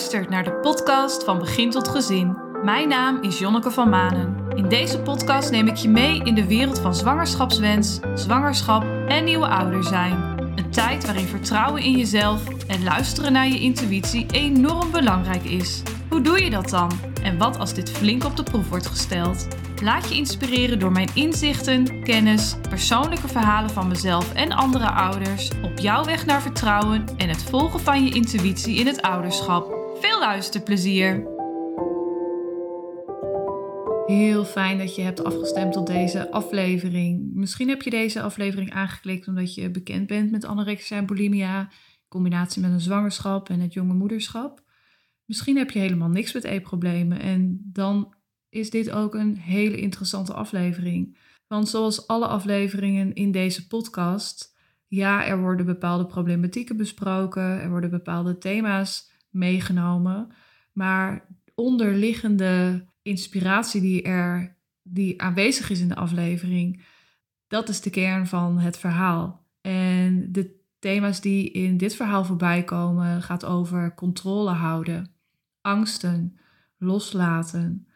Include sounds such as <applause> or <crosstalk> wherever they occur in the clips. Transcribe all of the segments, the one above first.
luistert naar de podcast van Begin tot Gezin. Mijn naam is Jonneke van Manen. In deze podcast neem ik je mee in de wereld van zwangerschapswens, zwangerschap en nieuwe ouder zijn. Een tijd waarin vertrouwen in jezelf en luisteren naar je intuïtie enorm belangrijk is. Hoe doe je dat dan? En wat als dit flink op de proef wordt gesteld? Laat je inspireren door mijn inzichten, kennis, persoonlijke verhalen van mezelf en andere ouders op jouw weg naar vertrouwen en het volgen van je intuïtie in het ouderschap. Veel luisterplezier! Heel fijn dat je hebt afgestemd op deze aflevering. Misschien heb je deze aflevering aangeklikt omdat je bekend bent met anorexia en bulimia, in combinatie met een zwangerschap en het jonge moederschap. Misschien heb je helemaal niks met eetproblemen en dan is dit ook een hele interessante aflevering. Want zoals alle afleveringen in deze podcast, ja, er worden bepaalde problematieken besproken, er worden bepaalde thema's meegenomen, maar onderliggende inspiratie die er die aanwezig is in de aflevering, dat is de kern van het verhaal. En de thema's die in dit verhaal voorbij komen, gaat over controle houden, angsten, loslaten,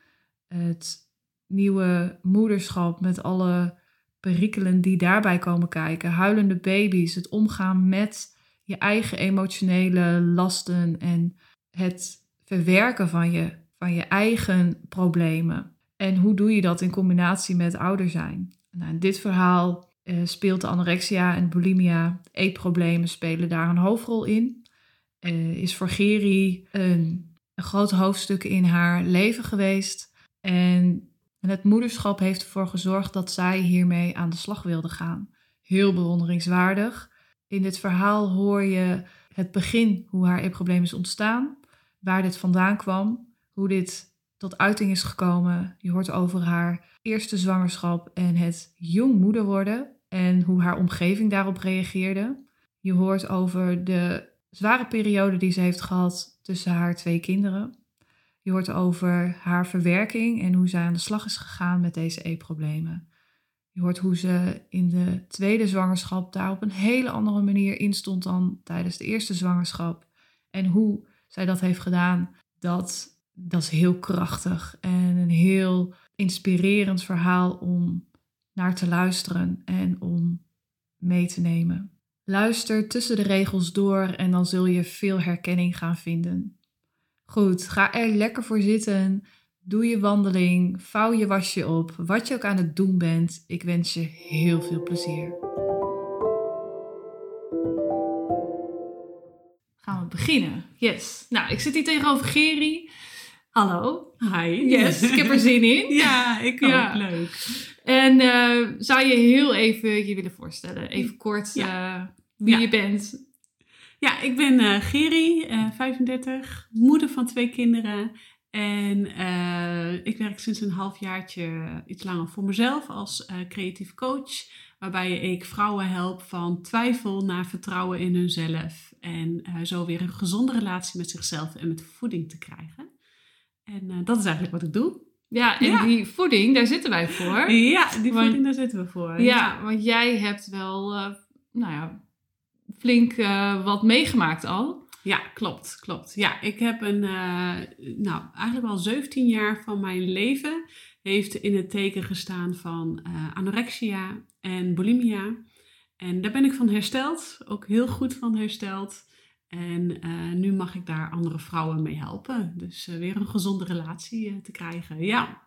het nieuwe moederschap met alle perikelen die daarbij komen kijken, huilende baby's, het omgaan met je eigen emotionele lasten en het verwerken van je, van je eigen problemen. En hoe doe je dat in combinatie met ouder zijn? Nou, in dit verhaal uh, speelt de anorexia en bulimia, eetproblemen spelen daar een hoofdrol in. Uh, is voor Geri een, een groot hoofdstuk in haar leven geweest. En het moederschap heeft ervoor gezorgd dat zij hiermee aan de slag wilde gaan. Heel bewonderingswaardig. In dit verhaal hoor je het begin, hoe haar e-probleem is ontstaan, waar dit vandaan kwam, hoe dit tot uiting is gekomen. Je hoort over haar eerste zwangerschap en het jong moeder worden en hoe haar omgeving daarop reageerde. Je hoort over de zware periode die ze heeft gehad tussen haar twee kinderen. Je hoort over haar verwerking en hoe zij aan de slag is gegaan met deze eetproblemen. Je hoort hoe ze in de tweede zwangerschap daar op een hele andere manier in stond dan tijdens de eerste zwangerschap. En hoe zij dat heeft gedaan, dat, dat is heel krachtig en een heel inspirerend verhaal om naar te luisteren en om mee te nemen. Luister tussen de regels door en dan zul je veel herkenning gaan vinden. Goed, ga er lekker voor zitten. Doe je wandeling, vouw je wasje op, wat je ook aan het doen bent. Ik wens je heel veel plezier. Gaan we beginnen? Yes. Nou, ik zit hier tegenover Geri. Hallo. Hi. Yes, ik heb er zin in. <laughs> ja, ik ook. Ja. Leuk. En uh, zou je heel even je willen voorstellen? Even kort ja. uh, wie ja. je bent. Ja, ik ben uh, Geri, uh, 35, moeder van twee kinderen. En uh, ik werk sinds een halfjaartje iets langer voor mezelf als creatief coach. Waarbij ik vrouwen help van twijfel naar vertrouwen in hunzelf. En zo weer een gezonde relatie met zichzelf en met voeding te krijgen. En dat is eigenlijk wat ik doe. Ja, en ja. die voeding, daar zitten wij voor. <laughs> Ja, die want, voeding, daar zitten we voor. Ja, ja. want jij hebt wel, nou ja, flink wat meegemaakt al. Ja, klopt, klopt. Ja, ik heb een, uh, nou, eigenlijk al 17 jaar van mijn leven heeft in het teken gestaan van uh, anorexia en bulimia. En daar ben ik van hersteld, ook heel goed van hersteld. En nu mag ik daar andere vrouwen mee helpen. Dus weer een gezonde relatie te krijgen. Ja.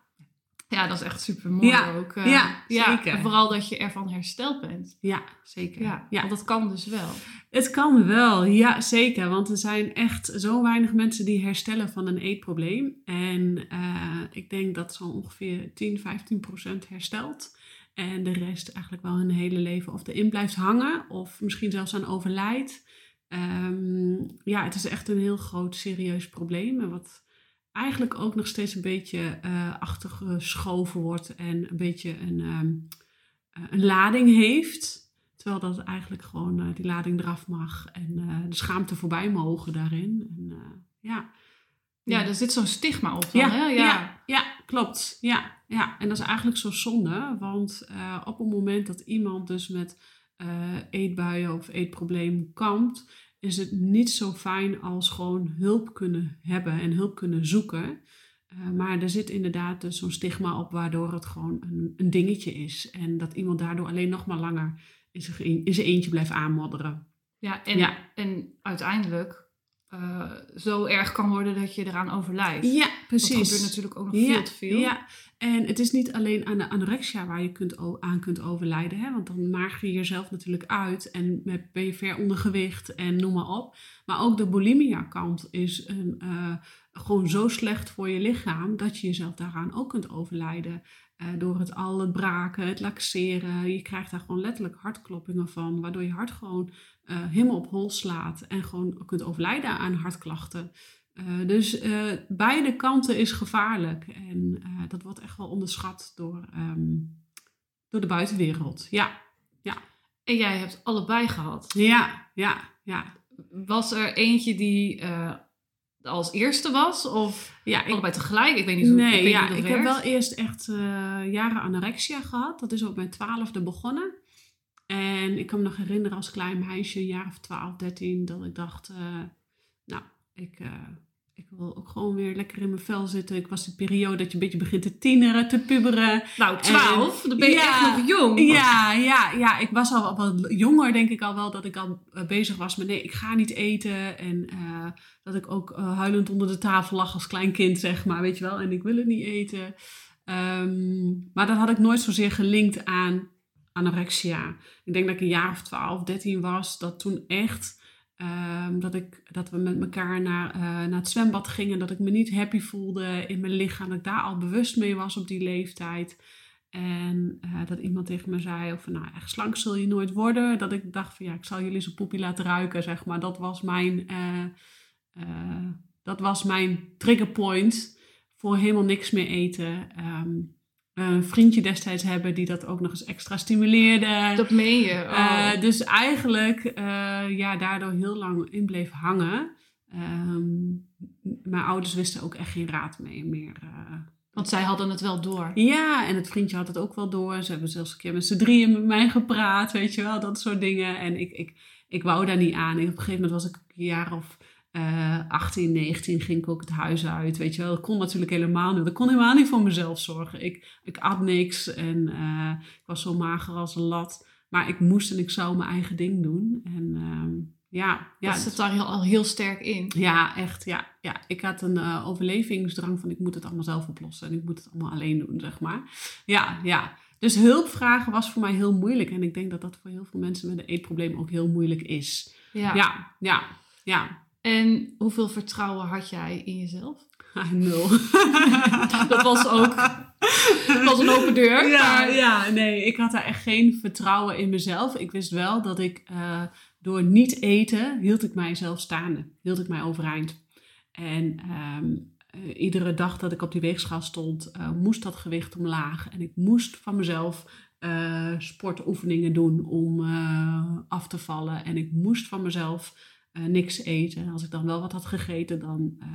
Ja, dat is echt super mooi ja, ook. Uh, ja, zeker. En vooral dat je ervan hersteld bent. Ja, zeker. Ja, ja, want dat kan dus wel. Het kan wel, ja, zeker. Want er zijn echt zo weinig mensen die herstellen van een eetprobleem. En uh, ik denk dat zo ongeveer 10, 15 procent herstelt. En de rest eigenlijk wel hun hele leven of erin blijft hangen. Of misschien zelfs aan overlijdt. Um, ja, het is echt een heel groot, serieus probleem. En wat eigenlijk ook nog steeds een beetje uh, achtergeschoven wordt en een beetje een, um, een lading heeft. Terwijl dat eigenlijk gewoon uh, die lading eraf mag en uh, de schaamte voorbij mogen daarin. En, ja. Ja, er zit zo'n stigma op dan, ja, hè? Ja. ja. Ja, klopt. Ja, ja, en dat is eigenlijk zo zonde. Want op het moment dat iemand dus met eetbuien of eetprobleem kampt is het niet zo fijn als gewoon hulp kunnen hebben en hulp kunnen zoeken. Uh, maar er zit inderdaad dus zo'n stigma op waardoor het gewoon een, een, dingetje is. En dat iemand daardoor alleen nog maar langer in zijn, in zijn eentje blijft aanmodderen. Ja, en, ja. en uiteindelijk uh, zo erg kan worden dat je eraan overlijdt. Ja, precies. Dat gebeurt natuurlijk ook nog veel te veel. Ja, en het is niet alleen aan de anorexia waar je kunt, aan kunt overlijden. Hè? Want dan mager je jezelf natuurlijk uit en ben je ver ondergewicht en noem maar op. Maar ook de bulimia kant is een, uh, gewoon zo slecht voor je lichaam dat je jezelf daaraan ook kunt overlijden. Uh, door het al het braken, het laxeren. Je krijgt daar gewoon letterlijk hartkloppingen van, waardoor je hart gewoon uh, helemaal op hol slaat en gewoon kunt overlijden aan hartklachten. Uh, dus beide kanten is gevaarlijk en dat wordt echt wel onderschat door, um, door de buitenwereld. Ja, ja. En jij hebt allebei gehad. Ja, ja, ja. Was er eentje die als eerste was? Of ja, ik, allebei tegelijk? Ik weet niet hoe nee, ik ja, hoe ik werkt. heb wel eerst echt uh, jaren anorexia gehad. Dat is op mijn twaalfde begonnen. En ik kan me nog herinneren als klein meisje, een jaar of 12, 13, dat ik dacht, uh, nou, ik, uh, ik wil ook gewoon weer lekker in mijn vel zitten. Ik was die periode dat je een beetje begint te tieneren, te puberen. Nou, 12? Dan ben je ja, echt nog jong. Ja, ja, ja, ik was al wat jonger, denk ik al wel, dat ik al uh, bezig was met nee, ik ga niet eten. En uh, dat ik ook uh, huilend onder de tafel lag als klein kind, zeg maar, weet je wel. En ik wil het niet eten. Um, maar dat had ik nooit zozeer gelinkt aan anorexia. Ik denk dat ik een jaar of 12, 13 was, dat toen echt Um, dat, ik, dat we met elkaar naar, uh, naar het zwembad gingen. Dat ik me niet happy voelde in mijn lichaam. Dat ik daar al bewust mee was op die leeftijd. En uh, dat iemand tegen me zei: of, Nou, echt slank zul je nooit worden. Dat ik dacht: van ja, ik zal jullie zo'n poepie laten ruiken. Zeg maar. Dat was mijn, uh, dat was mijn triggerpoint voor helemaal niks meer eten. Um, een vriendje destijds hebben die dat ook nog eens extra stimuleerde. Dat meen je. Oh. Uh, dus eigenlijk uh, ja, daardoor heel lang in bleef hangen. Um, mijn ouders wisten ook echt geen raad mee meer. Uh, Want zij hadden het wel door. Ja, en het vriendje had het ook wel door. Ze hebben zelfs een keer met z'n drieën met mij gepraat, weet je wel, dat soort dingen. En ik, ik, ik wou daar niet aan. En op een gegeven moment was ik een jaar of uh, 18, 19 ging ik ook het huis uit. Weet je wel, ik kon natuurlijk helemaal niet. Ik kon helemaal niet voor mezelf zorgen. Ik, ik at niks en uh, ik was zo mager als een lat. Maar ik moest en ik zou mijn eigen ding doen. En uh, ja, ja. Dat zit daar heel, al heel sterk in. Ja, echt. Ja, ja. Ik had een uh, overlevingsdrang van ik moet het allemaal zelf oplossen. En ik moet het allemaal alleen doen, zeg maar. Ja, ja. Dus hulp vragen was voor mij heel moeilijk. En ik denk dat dat voor heel veel mensen met een eetprobleem ook heel moeilijk is. Ja, ja, ja. ja. En hoeveel vertrouwen had jij in jezelf? Ah, nul. <laughs> dat was ook dat was een open deur. Ja, maar... ja, nee, ik had daar echt geen vertrouwen in mezelf. Ik wist wel dat ik uh, door niet eten, hield ik mijzelf staande. Hield ik mij overeind. En um, uh, iedere dag dat ik op die weegschaal stond, uh, moest dat gewicht omlaag. En ik moest van mezelf sportoefeningen doen om af te vallen. En ik moest van mezelf uh, niks eten. En als ik dan wel wat had gegeten, dan uh,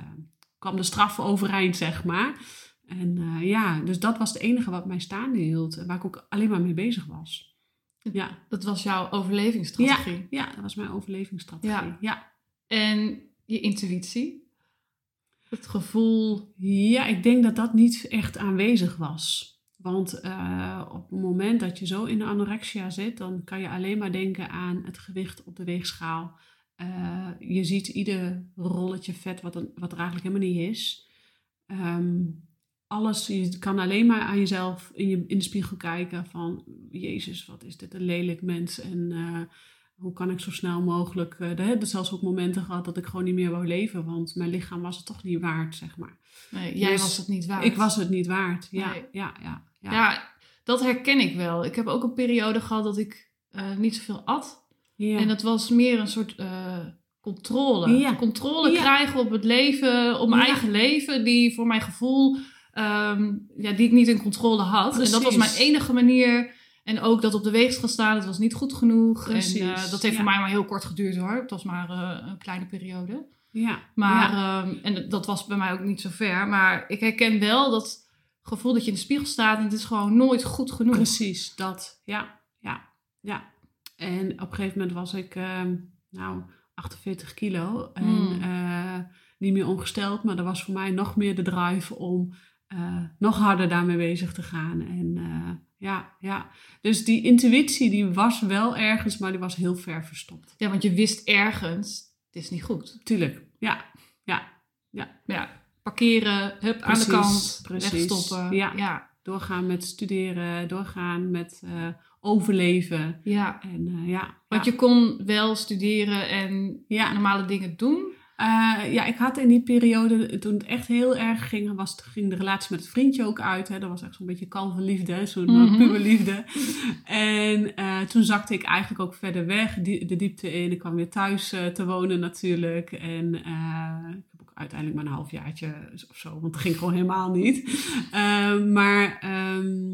kwam de straf overeind, zeg maar. En uh, ja, dus dat was het enige wat mij staande hield. En waar ik ook alleen maar mee bezig was. Ja. Dat was jouw overlevingsstrategie? Ja, ja dat was mijn overlevingsstrategie. Ja. ja. En je intuïtie? Het gevoel? Ja, ik denk dat dat niet echt aanwezig was. Want uh, op het moment dat je zo in de anorexia zit, dan kan je alleen maar denken aan het gewicht op de weegschaal. Uh, je ziet ieder rolletje vet wat, er, wat er eigenlijk helemaal niet is. Um, alles, je kan alleen maar aan jezelf in, je, in de spiegel kijken van... Jezus, wat is dit een lelijk mens en uh, hoe kan ik zo snel mogelijk... Uh, er hebben zelfs ook momenten gehad dat ik gewoon niet meer wou leven. Want mijn lichaam was het toch niet waard, zeg maar. Nee, jij dus was het niet waard. Ik was het niet waard, ja. Nee. Ja, ja, ja. ja, dat herken ik wel. Ik heb ook een periode gehad dat ik niet zoveel at. Ja. En dat was meer een soort uh, controle. Ja. Controle Ja. krijgen op het leven, op mijn eigen leven, die voor mijn gevoel, ehm, ja, die ik niet in controle had. En dat was mijn enige manier. En ook dat op de weegschaal staan, het was niet goed genoeg. Precies. En uh, dat heeft voor mij maar heel kort geduurd hoor. Het was maar uh, een kleine periode. ja. Maar, ehm, en dat was bij mij ook niet zo ver. Maar ik herken wel dat gevoel dat je in de spiegel staat en het is gewoon nooit goed genoeg. Precies, dat. Ja, ja, ja. En op een gegeven moment was ik, ehm, nou, 48 kilo. En Mm. eh, niet meer ongesteld, maar er was voor mij nog meer de drive om eh, nog harder daarmee bezig te gaan. En eh, ja, ja, dus die intuïtie die was wel ergens, maar die was heel ver verstopt. Ja, want je wist ergens, het is niet goed. Tuurlijk, ja, ja. Ja, parkeren, hup, aan de kant, precies. wegstoppen. Ja. ja. Doorgaan met studeren, doorgaan met overleven. ja. En eh, ja, Want ja. je kon wel studeren en Ja. normale dingen doen. Eh, ja, ik had in die periode, toen het echt heel erg ging, was, ging de relatie met het vriendje ook uit. Hè. Dat was echt zo'n beetje kalverliefde, zo'n eh, Mhm. puberliefde. En toen zakte ik eigenlijk ook verder weg, die, de diepte in. Ik kwam weer thuis te wonen natuurlijk. En ik heb ook uiteindelijk maar een halfjaartje of zo, want dat ging gewoon helemaal niet. Maar ehm,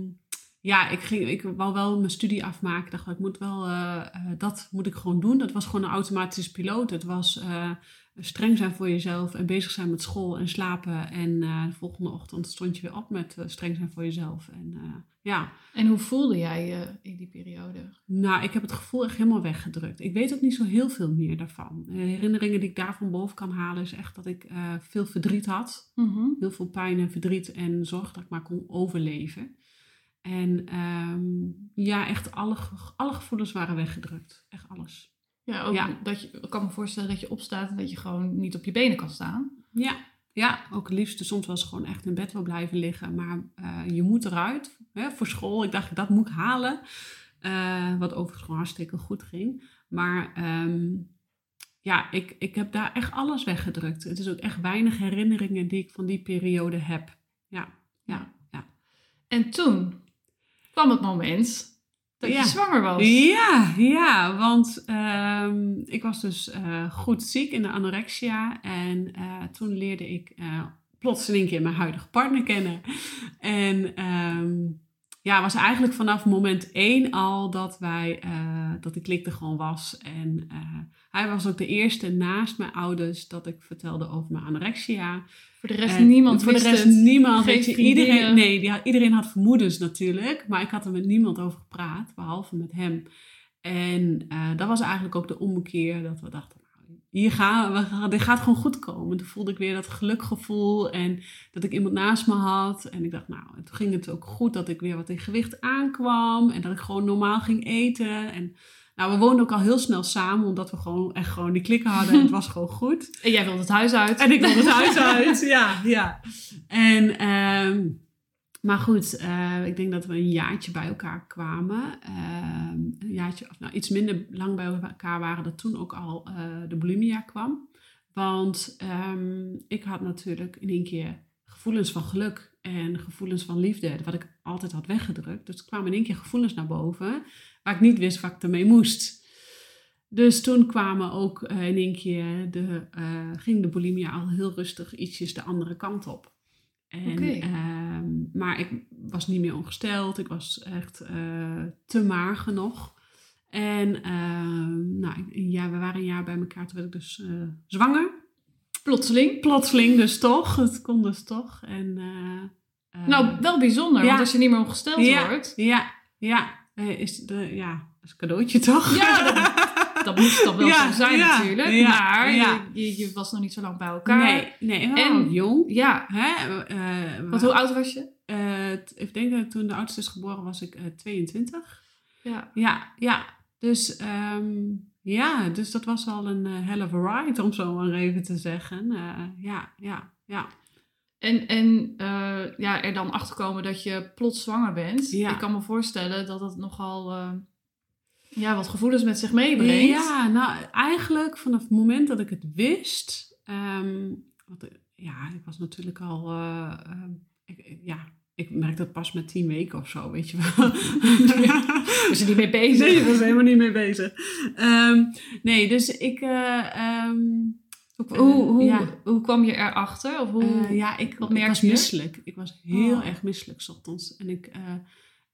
ja, ik, ging, ik wou wel mijn studie afmaken. Ik dacht, ik moet wel, eh, eh, dat moet ik gewoon doen. Dat was gewoon een automatische piloot. Het was eh, streng zijn voor jezelf en bezig zijn met school en slapen. En de volgende ochtend stond je weer op met streng zijn voor jezelf. En ja, En hoe voelde jij je in die periode? nou, ik heb het gevoel echt helemaal weggedrukt. Ik weet ook niet zo heel veel meer daarvan. De herinneringen die ik daarvan boven kan halen is echt dat ik veel verdriet had. Heel veel pijn en verdriet en zorg dat ik maar kon overleven. En ehm, ja, echt alle, alle gevoelens waren weggedrukt. Echt alles. Ja, ook Ja. dat je, ik kan me voorstellen dat je opstaat en dat je gewoon niet op je benen kan staan. Ja, ja ook het liefste soms was gewoon echt in bed wil blijven liggen. Maar eh, je moet eruit hè, voor school. Ik dacht, dat moet ik halen. Eh, wat overigens gewoon hartstikke goed ging. Maar ehm, ja, ik, ik heb daar echt alles weggedrukt. Het is ook echt weinig herinneringen die ik van die periode heb. Ja, ja, ja. En toen kwam het moment dat Ja. je zwanger was. Ja, ja, want ehm, ik was dus eh, goed ziek in de anorexia. En eh, toen leerde ik eh, plots in één keer mijn huidige partner kennen. En ehm, ja, was eigenlijk vanaf moment één al dat wij, eh, dat de klik er gewoon was. En eh, hij was ook de eerste naast mijn ouders dat ik vertelde over mijn anorexia. Voor de rest En niemand Voor de rest het. niemand. Weet je, iedereen, nee, die had, iedereen had vermoedens natuurlijk. Maar ik had er met niemand over gepraat, behalve met hem. En eh, dat was eigenlijk ook de ommekeer dat we dachten, hier gaan dit gaat gewoon goed komen. Toen voelde ik weer dat gelukgevoel en dat ik iemand naast me had. En ik dacht, nou, en toen ging het ook goed dat ik weer wat in gewicht aankwam. En dat ik gewoon normaal ging eten. En nou, we woonden ook al heel snel samen, omdat we gewoon echt gewoon die klikken hadden. En het was gewoon goed. <laughs> En jij wilde het huis uit. En ik wilde het huis uit, ja, ja. En, ehm, maar goed, eh, ik denk dat we een jaartje bij elkaar kwamen. Ehm, een jaartje, of nou iets minder lang bij elkaar waren, dat toen ook al eh, de bulimia kwam. Want ehm, ik had natuurlijk in één keer gevoelens van geluk en gevoelens van liefde, wat ik altijd had weggedrukt. Dus er kwamen in één keer gevoelens naar boven, waar ik niet wist wat ik ermee moest. Dus toen kwamen ook eh, in één keer de, ging de bulimia al heel rustig ietsjes de andere kant op. En, ehm, maar ik was niet meer ongesteld. Ik was echt eh, te mager nog. En ehm, nou, jaar, we waren een jaar bij elkaar. Toen werd ik dus eh, zwanger. Plotseling. Plotseling dus toch. Het kon dus toch. En, eh, eh, Nou, wel bijzonder, ja. want als je niet meer ongesteld ja, wordt, Ja, ja. Is de, ja, dat is een cadeautje toch? Ja, <laughs> dat moest dan wel Ja, zo zijn ja, natuurlijk. ja, maar. Je, je, je was nog niet zo lang bij elkaar. Nee, nee. En, jong. Ja, Hè? eh, want hoe oud was je? eh, ik denk dat toen de oudste is geboren was ik eh 22. Ja. Ja, ja. Dus ehm, ja, dus dat was al een eh, hell of a ride, om zo maar even te zeggen. Eh, ja, ja, ja. En, en eh, ja, er dan achter komen dat je plots zwanger bent. Ik kan me voorstellen dat dat nogal eh, ja, wat gevoelens met zich meebrengt. Ja, nou eigenlijk vanaf het moment dat ik het wist. ehm, want, eh, ja, ik was natuurlijk al. eh, ehm, ik, ik- ja, ik merkte het pas met tien weken of zo, weet je wel. <laughs> <laughs> Was je niet mee bezig? Nee, ik was helemaal niet mee bezig. Ehm, nee, dus ik. eh, Hoe, hoe, hoe, Ja. hoe kwam je erachter? Of hoe, eh, ja, ik, wat ik merk was misselijk. Ik was heel Oh. erg misselijk 's ochtends. En ik, eh,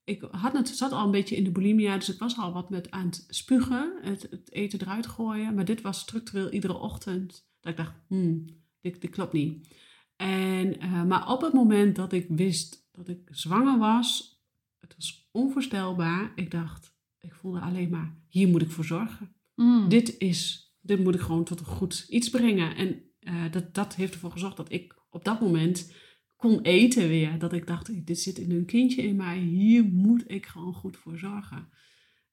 ik had net, zat al een beetje in de bulimia, dus ik was al wat met aan het spugen, het, het eten eruit gooien. Maar dit was structureel iedere ochtend dat ik dacht, hmm, dit, dit klopt niet. En, eh, maar op het moment dat ik wist dat ik zwanger was, het was onvoorstelbaar. Ik dacht, ik voelde alleen maar, hier moet ik voor zorgen. Mm. Dit is dit moet ik gewoon tot een goed iets brengen. En eh, dat, dat heeft ervoor gezorgd dat ik op dat moment kon eten weer. Dat ik dacht, dit zit in een kindje in mij, hier moet ik gewoon goed voor zorgen.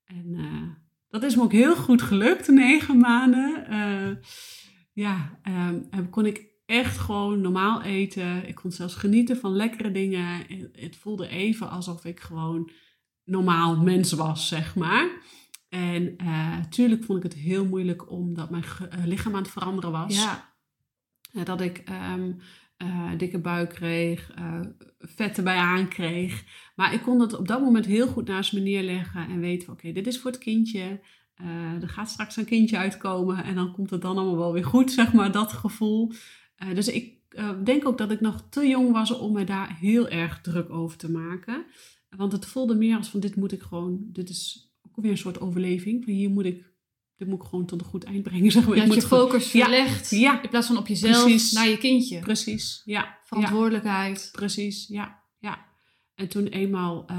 En uh, dat is me ook heel goed gelukt, negen maanden. Uh, ja, um, kon ik echt gewoon normaal eten. Ik kon zelfs genieten van lekkere dingen. Het voelde even alsof ik gewoon normaal mens was, zeg maar. En natuurlijk uh, vond ik het heel moeilijk omdat mijn lichaam aan het veranderen was. Ja. dat ik um, uh, dikke buik kreeg, uh, vet erbij aan kreeg. Maar ik kon het op dat moment heel goed naast me neerleggen en weten oké, dit is voor het kindje. Uh, er gaat straks een kindje uitkomen en dan komt het dan allemaal wel weer goed, zeg maar, dat gevoel. dus ik denk ook dat ik nog te jong was om me daar heel erg druk over te maken. Want het voelde meer als van dit moet ik gewoon, dit is ook weer een soort overleving. Van hier moet ik dit moet ik gewoon tot een goed eind brengen. Zeg maar. Ja, je je focus verlegt ja, in plaats van op jezelf precies. naar je kindje. Precies, ja. Verantwoordelijkheid. Precies, ja, ja. En toen eenmaal uh,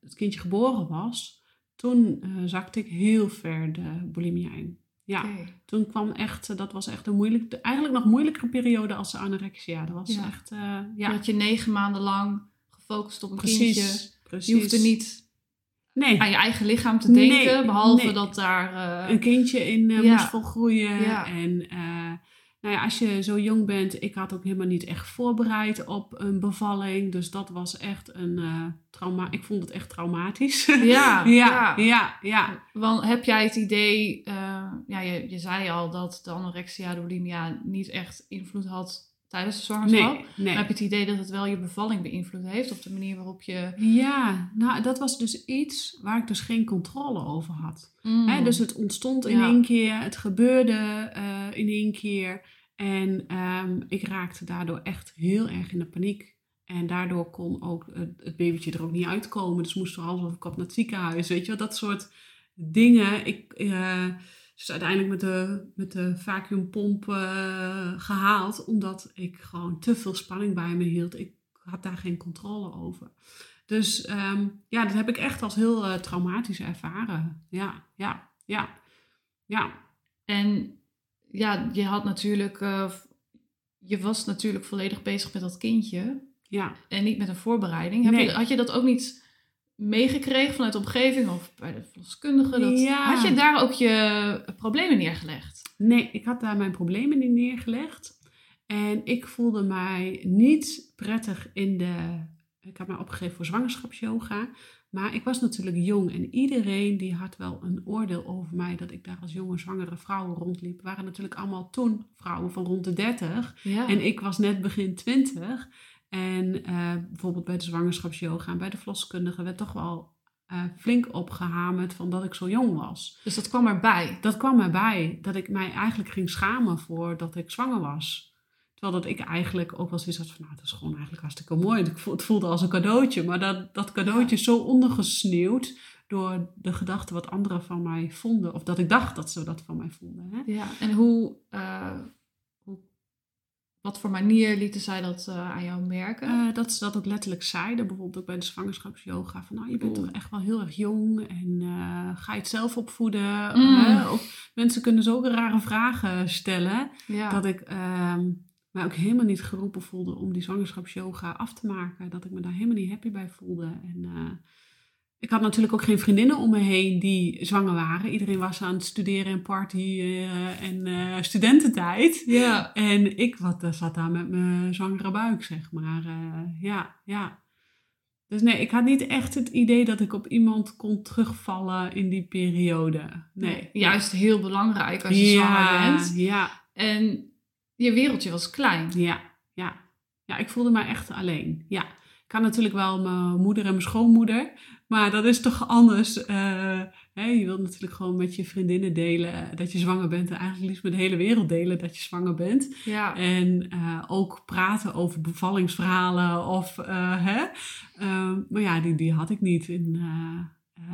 het kindje geboren was, toen uh, zakte ik heel ver de bulimia in. Ja, okay. toen kwam echt, dat was echt een moeilijk, eigenlijk nog moeilijkere periode als de anorexia. Dat was Ja. echt, uh, ja. Dat je negen maanden lang gefocust op een Precies, kindje. precies. Je hoeft er niet Nee, aan je eigen lichaam te denken, Nee, behalve nee. dat daar... eh, een kindje in eh, Ja. moest volgroeien. Ja. En eh, nou ja, als je zo jong bent, ik had ook helemaal niet echt voorbereid op een bevalling. Dus dat was echt een trauma. Ik vond het echt traumatisch. <laughs> ja, ja, ja. ja. Want heb jij het idee, ja, je, je zei al dat de anorexia, de bulimia niet echt invloed had tijdens de zwangerschap. Nee, nee. Maar heb je het idee dat het wel je bevalling beïnvloed heeft op de manier waarop je... Ja, nou dat was dus iets waar ik dus geen controle over had. Mm. Hè, dus het ontstond in Ja. één keer, het gebeurde eh, in één keer. En ehm, ik raakte daardoor echt heel erg in de paniek. En daardoor kon ook het, het babytje er ook niet uitkomen. Dus moest er alles op naar het ziekenhuis. Weet je wel, dat soort dingen. Ik, eh, dus uiteindelijk met de, met de vacuumpomp eh, gehaald. Omdat ik gewoon te veel spanning bij me hield. Ik had daar geen controle over. Dus ehm, ja, dat heb ik echt als heel eh, traumatisch ervaren. Ja, ja, ja, ja. En ja, je had natuurlijk... eh, je was natuurlijk volledig bezig met dat kindje. Ja, En niet met een voorbereiding. Heb Nee. je, had je dat ook niet meegekregen vanuit de omgeving of bij de verloskundige? Dat, Ja. Had je daar ook je problemen neergelegd? nee, ik had daar mijn problemen in neergelegd. En ik voelde mij niet prettig in de... Ik had mij opgegeven voor zwangerschapsyoga. Maar ik was natuurlijk jong en iedereen die had wel een oordeel over mij dat ik daar als jonge zwangere vrouw rondliep. Waren natuurlijk allemaal toen vrouwen van rond de 30. Ja. En ik was net begin 20. En eh, bijvoorbeeld bij de zwangerschapsyoga en bij de verloskundige werd toch wel eh, flink opgehamerd van dat ik zo jong was. Dus dat kwam erbij. Dat kwam erbij dat ik mij eigenlijk ging schamen voor dat ik zwanger was. Terwijl dat ik eigenlijk ook wel zoiets had van, nou, dat is gewoon eigenlijk hartstikke mooi. Het voelde als een cadeautje, maar dat, dat cadeautje is zo ondergesneeuwd door de gedachten wat anderen van mij vonden. Of dat ik dacht dat ze dat van mij vonden. Hè? Ja. En hoe, eh, hoe, wat voor manier lieten zij dat eh, aan jou merken? Eh, dat ze dat ook letterlijk zeiden, bijvoorbeeld ook bij de zwangerschapsyoga. Van nou, je bent toch echt wel heel erg jong en eh, ga je het zelf opvoeden? Mm. Of mensen kunnen zulke rare vragen stellen. ja. Dat ik ehm, mij ook helemaal niet geroepen voelde om die zwangerschapsyoga af te maken. Dat ik me daar helemaal niet happy bij voelde. En ik had natuurlijk ook geen vriendinnen om me heen die zwanger waren. Iedereen was aan het studeren en party eh, en eh, studententijd. ja. En ik wat, eh, zat daar met mijn zwangere buik, zeg maar. Ja, ja. Dus nee, ik had niet echt het idee dat ik op iemand kon terugvallen in die periode. Nee. Juist heel belangrijk als je ja, zwanger bent. Ja, En je wereldje was klein. ja, ja. Ja, ik voelde mij echt alleen. Ja. Ik had natuurlijk wel mijn moeder en mijn schoonmoeder. Maar dat is toch anders. eh, hè, je wilt natuurlijk gewoon met je vriendinnen delen dat je zwanger bent. En eigenlijk liefst met de hele wereld delen dat je zwanger bent. Ja. En eh, ook praten over bevallingsverhalen. Of, eh, hè? Maar ja, die, die had ik niet. Eh,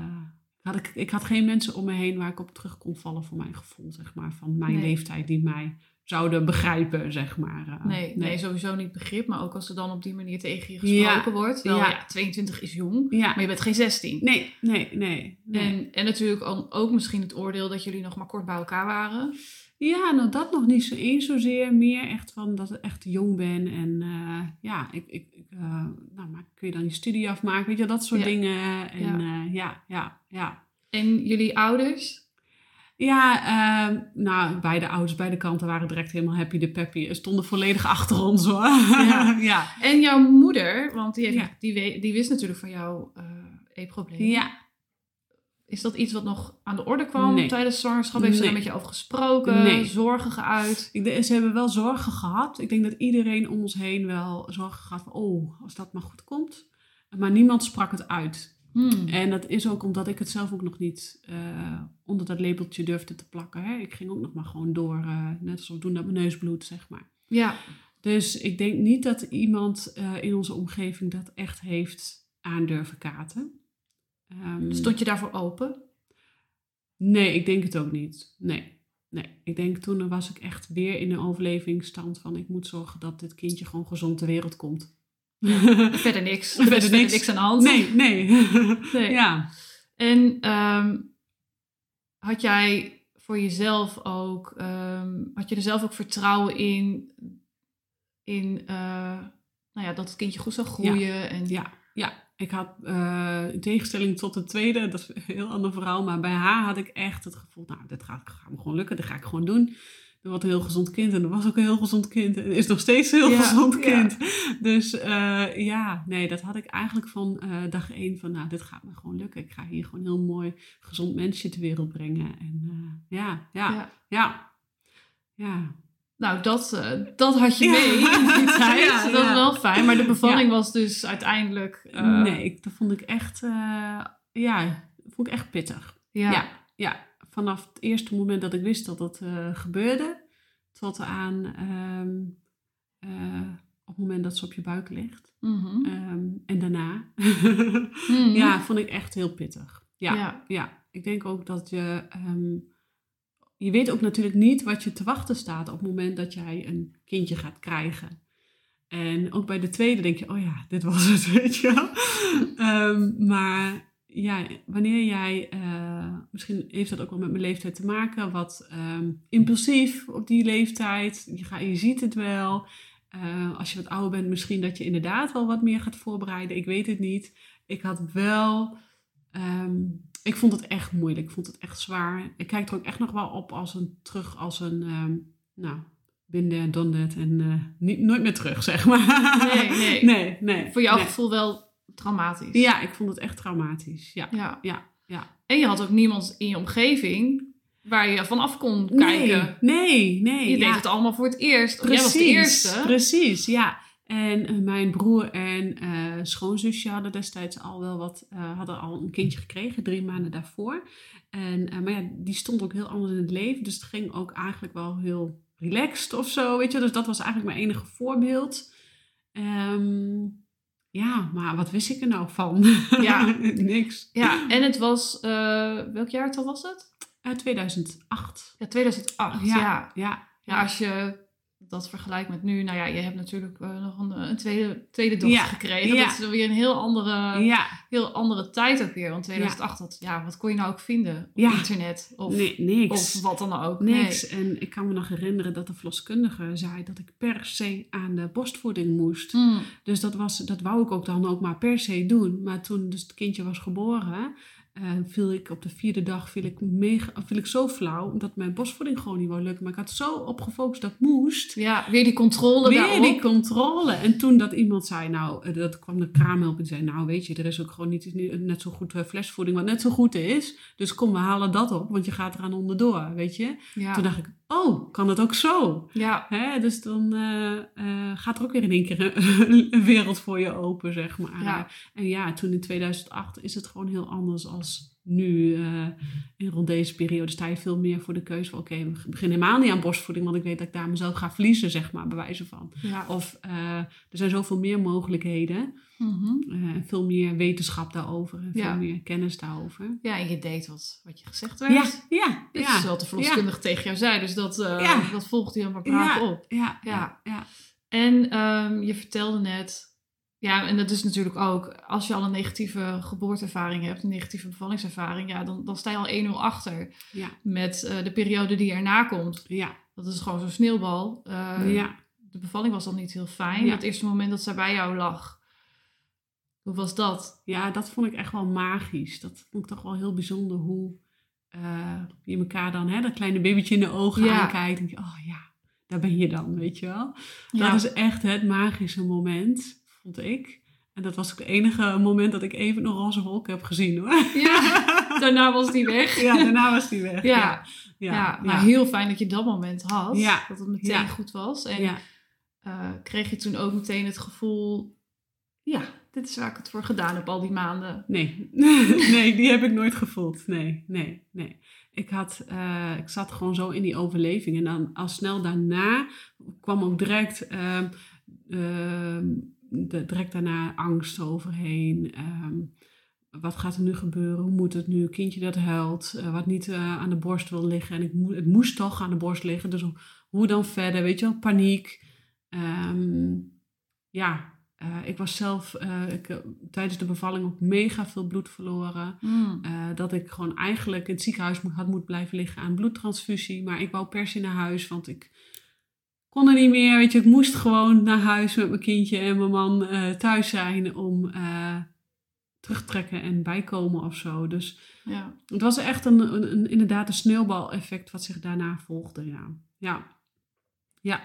had ik, ik had geen mensen om me heen waar ik op terug kon vallen voor mijn gevoel, zeg maar, van mijn Nee. leeftijd die mij zouden begrijpen, zeg maar. Uh, nee, nee, sowieso niet begrip. Maar ook als er dan op die manier tegen je gesproken wordt. Wel, ja. ja. 22 is jong, ja. maar je bent geen 16. Nee, nee, nee. nee. En, en natuurlijk ook misschien het oordeel dat jullie nog maar kort bij elkaar waren. Ja, nou dat nog niet zo eens zozeer. Meer echt van dat ik echt jong ben. En uh, ja, ik, ik, ik uh, nou, maar kun je dan je studie afmaken? Weet je, dat soort dingen. En ja, ja, ja. En jullie ouders? Ja, ehm, nou, beide ouders, beide kanten waren direct helemaal happy de peppy. Stonden volledig achter ons hoor. Ja. <laughs> ja. En jouw moeder, want die, heeft, die, die, wist natuurlijk van jouw e-probleem. Ja. Is dat iets wat nog aan de orde kwam tijdens zwangerschap? Heeft ze daar met je over gesproken? Nee. Zorgen geuit? Ik, ze hebben wel zorgen gehad. Ik denk dat iedereen om ons heen wel zorgen gehad van... oh, als dat maar goed komt. Maar niemand sprak het uit. Hmm. En dat is ook omdat ik het zelf ook nog niet uh, onder dat labeltje durfde te plakken. Hè. Ik ging ook nog maar gewoon door, uh, net alsof doen dat mijn neus bloedt, zeg maar. Ja. Dus ik denk niet dat iemand uh, in onze omgeving dat echt heeft aandurven katen. Um, Stond je daarvoor open? Nee, ik denk het ook niet. Nee. Nee, ik denk toen was ik echt weer in een overlevingsstand van ik moet zorgen dat dit kindje gewoon gezond ter wereld komt. <laughs> verder niks. Er verder, niks. niks aan de hand. Nee, nee. <laughs> nee. Ja. En um, had jij voor jezelf ook, um, had je er zelf ook vertrouwen in, in uh, nou ja, dat het kindje goed zou groeien? Ja, en... ja, ja. Ik had uh, in tegenstelling tot de tweede, dat is een heel ander verhaal, maar bij haar had ik echt het gevoel, nou, dit gaat, gaat me gewoon lukken, dit ga ik gewoon doen. Er was een heel gezond kind en er was ook een heel gezond kind en is nog steeds een heel gezond kind. Dus uh, ja, nee, dat had ik eigenlijk van uh, dag één van, nou, dit gaat me gewoon lukken. Ik ga hier gewoon een heel mooi gezond mensje ter wereld brengen. En ja, ja, ja, ja. Nou, dat, dat had je mee in die <laughs> tijd. Ja, dat is wel fijn. Maar de bevalling was dus uiteindelijk... Nee, dat vond ik echt... Ja, vond ik echt pittig. Ja. ja. Vanaf het eerste moment dat ik wist dat dat gebeurde... tot aan... Um, op het moment dat ze op je buik ligt. Mm -hmm. um, en daarna. mm -hmm. <laughs> Ja, vond ik echt heel pittig. Ja, ja. ja. Ik denk ook dat je... Um, je weet ook natuurlijk niet wat je te wachten staat op het moment dat jij een kindje gaat krijgen. En ook bij de tweede denk je, oh ja, dit was het, <laughs> weet je wel. maar ja, wanneer jij, uh, misschien heeft dat ook wel met mijn leeftijd te maken, wat um, impulsief op die leeftijd. Je, gaat, je ziet het wel. Uh, als je wat ouder bent, misschien dat je inderdaad wel wat meer gaat voorbereiden. Ik weet het niet. Ik had wel um, ik vond het echt moeilijk. Ik vond het echt zwaar. Ik kijk er ook echt nog wel op als een, terug als een, um, nou, binden en done that en uh, niet, nooit meer terug, <laughs> zeg maar. Nee, nee. nee, nee Voor jouw nee. gevoel wel traumatisch. Ja, ik vond het echt traumatisch. Ja, ja. ja, ja. En je had ook niemand in je omgeving waar je vanaf kon kijken. Nee, nee. Je ja. deed het allemaal voor het eerst. Precies, Jij was de eerste. Precies, ja. En uh, mijn broer en uh, schoonzusje hadden destijds al wel wat, uh, hadden al een kindje gekregen, drie maanden daarvoor. En, maar ja, die stond ook heel anders in het leven, dus het ging ook eigenlijk wel heel relaxed of zo, weet je. Dus dat was eigenlijk mijn enige voorbeeld. Um, ja, maar wat wist ik er nou van? <laughs> Ja, <laughs> niks. Ja, en het was, welk jaartal was het? 2008. Ja, 2008, ja. ja. ja. ja als je dat vergelijkt met nu, nou ja, je hebt natuurlijk uh, nog een, een, tweede, tweede dochter ja. gekregen. Ja. Dat is weer een heel andere, ja. heel andere tijd ook weer. Want 2008, dat, ja, wat kon je nou ook vinden op internet? Of, nee, niks. Of wat dan ook. Niks. Nee. En ik kan me nog herinneren dat de verloskundige zei dat ik per se aan de borstvoeding moest. Mm. Dus dat, was, dat wou ik ook dan ook maar per se doen. Maar toen dus het kindje was geboren, uh, viel ik op de vierde dag viel ik mega, viel ik zo flauw, omdat mijn borstvoeding gewoon niet wou lukken. Maar ik had zo op gefocust dat moest. Ja, weer die controle Weer daarop. die controle. En toen dat iemand zei, nou, dat kwam de kraamhulp en zei, nou weet je, er is ook gewoon niet net zo goed flesvoeding, wat net zo goed is. Dus kom, we halen dat op, want je gaat eraan onderdoor, weet je. Ja. Toen dacht ik, oh, kan het ook zo? Ja. Hè? Dus dan uh, uh, gaat er ook weer in één keer een, <laughs> een wereld voor je open, zeg maar. Ja. En ja, toen in 2008 is het gewoon heel anders als nu, uh, in rond deze periode, sta je veel meer voor de keuze van... oké, we beginnen helemaal niet aan borstvoeding... want ik weet dat ik daar mezelf ga verliezen, zeg maar, bij wijze van. Ja. Of uh, er zijn zoveel meer mogelijkheden... Mhm. Uh, veel meer wetenschap daarover en Ja. veel meer kennis daarover. ja, en je deed wat, wat je gezegd werd. Ja, ja, Dit ja. is wat de verloskundige tegen jou zei. Dus dat, eh, dat volgt helemaal braaf ja, op. Ja, Ja. ja, ja. En ehm, je vertelde net... Ja, en dat is natuurlijk ook... Als je al een negatieve geboorteervaring hebt... een negatieve bevallingservaring... Ja, dan, dan sta je al 1-0 achter... Ja. met eh, de periode die erna komt. Ja, Dat is gewoon zo'n sneeuwbal. Eh, ja. De bevalling was dan niet heel fijn. Ja. Het eerste moment dat zij bij jou lag... Hoe was dat? ja, dat vond ik echt wel magisch. Dat vond ik toch wel heel bijzonder hoe eh, je elkaar dan, hè, dat kleine babytje in de ogen Ja. aankijkt. En denk je, oh ja, daar ben je dan, weet je wel. Dat is echt het magische moment, vond ik. En dat was ook het enige moment dat ik even een roze wolk heb gezien hoor. Ja, <laughs> daarna was die weg. Ja, daarna was die weg. Ja. Ja, Ja, ja, maar heel fijn dat je dat moment had. Dat het meteen goed was. En ja. eh, kreeg je toen ook meteen het gevoel... Ja, dit is waar ik het voor gedaan heb al die maanden. Nee. <laughs> nee, die heb ik nooit gevoeld. Nee, nee, nee. Ik, had, eh, ik zat gewoon zo in die overleving. En dan al snel daarna kwam ook direct, ehm, ehm, de, direct daarna angst overheen. Ehm, wat gaat er nu gebeuren? Hoe moet het nu? Kindje dat huilt, eh, wat niet eh, aan de borst wil liggen. En ik het moest toch aan de borst liggen. Dus hoe- hoe dan verder? Weet je wel, paniek. Ehm, ja, eh, ik was zelf ik, tijdens de bevalling ook mega veel bloed verloren. Eh, dat ik gewoon eigenlijk in het ziekenhuis had moeten blijven liggen aan bloedtransfusie. Maar ik wou per se naar huis, want ik kon er niet meer. Weet je, ik moest gewoon naar huis met mijn kindje en mijn man eh, thuis zijn om eh, terugtrekken en bijkomen of zo. Dus Ja. het was echt een, een, een- inderdaad een sneeuwbaleffect wat zich daarna volgde, ja. Ja. Ja.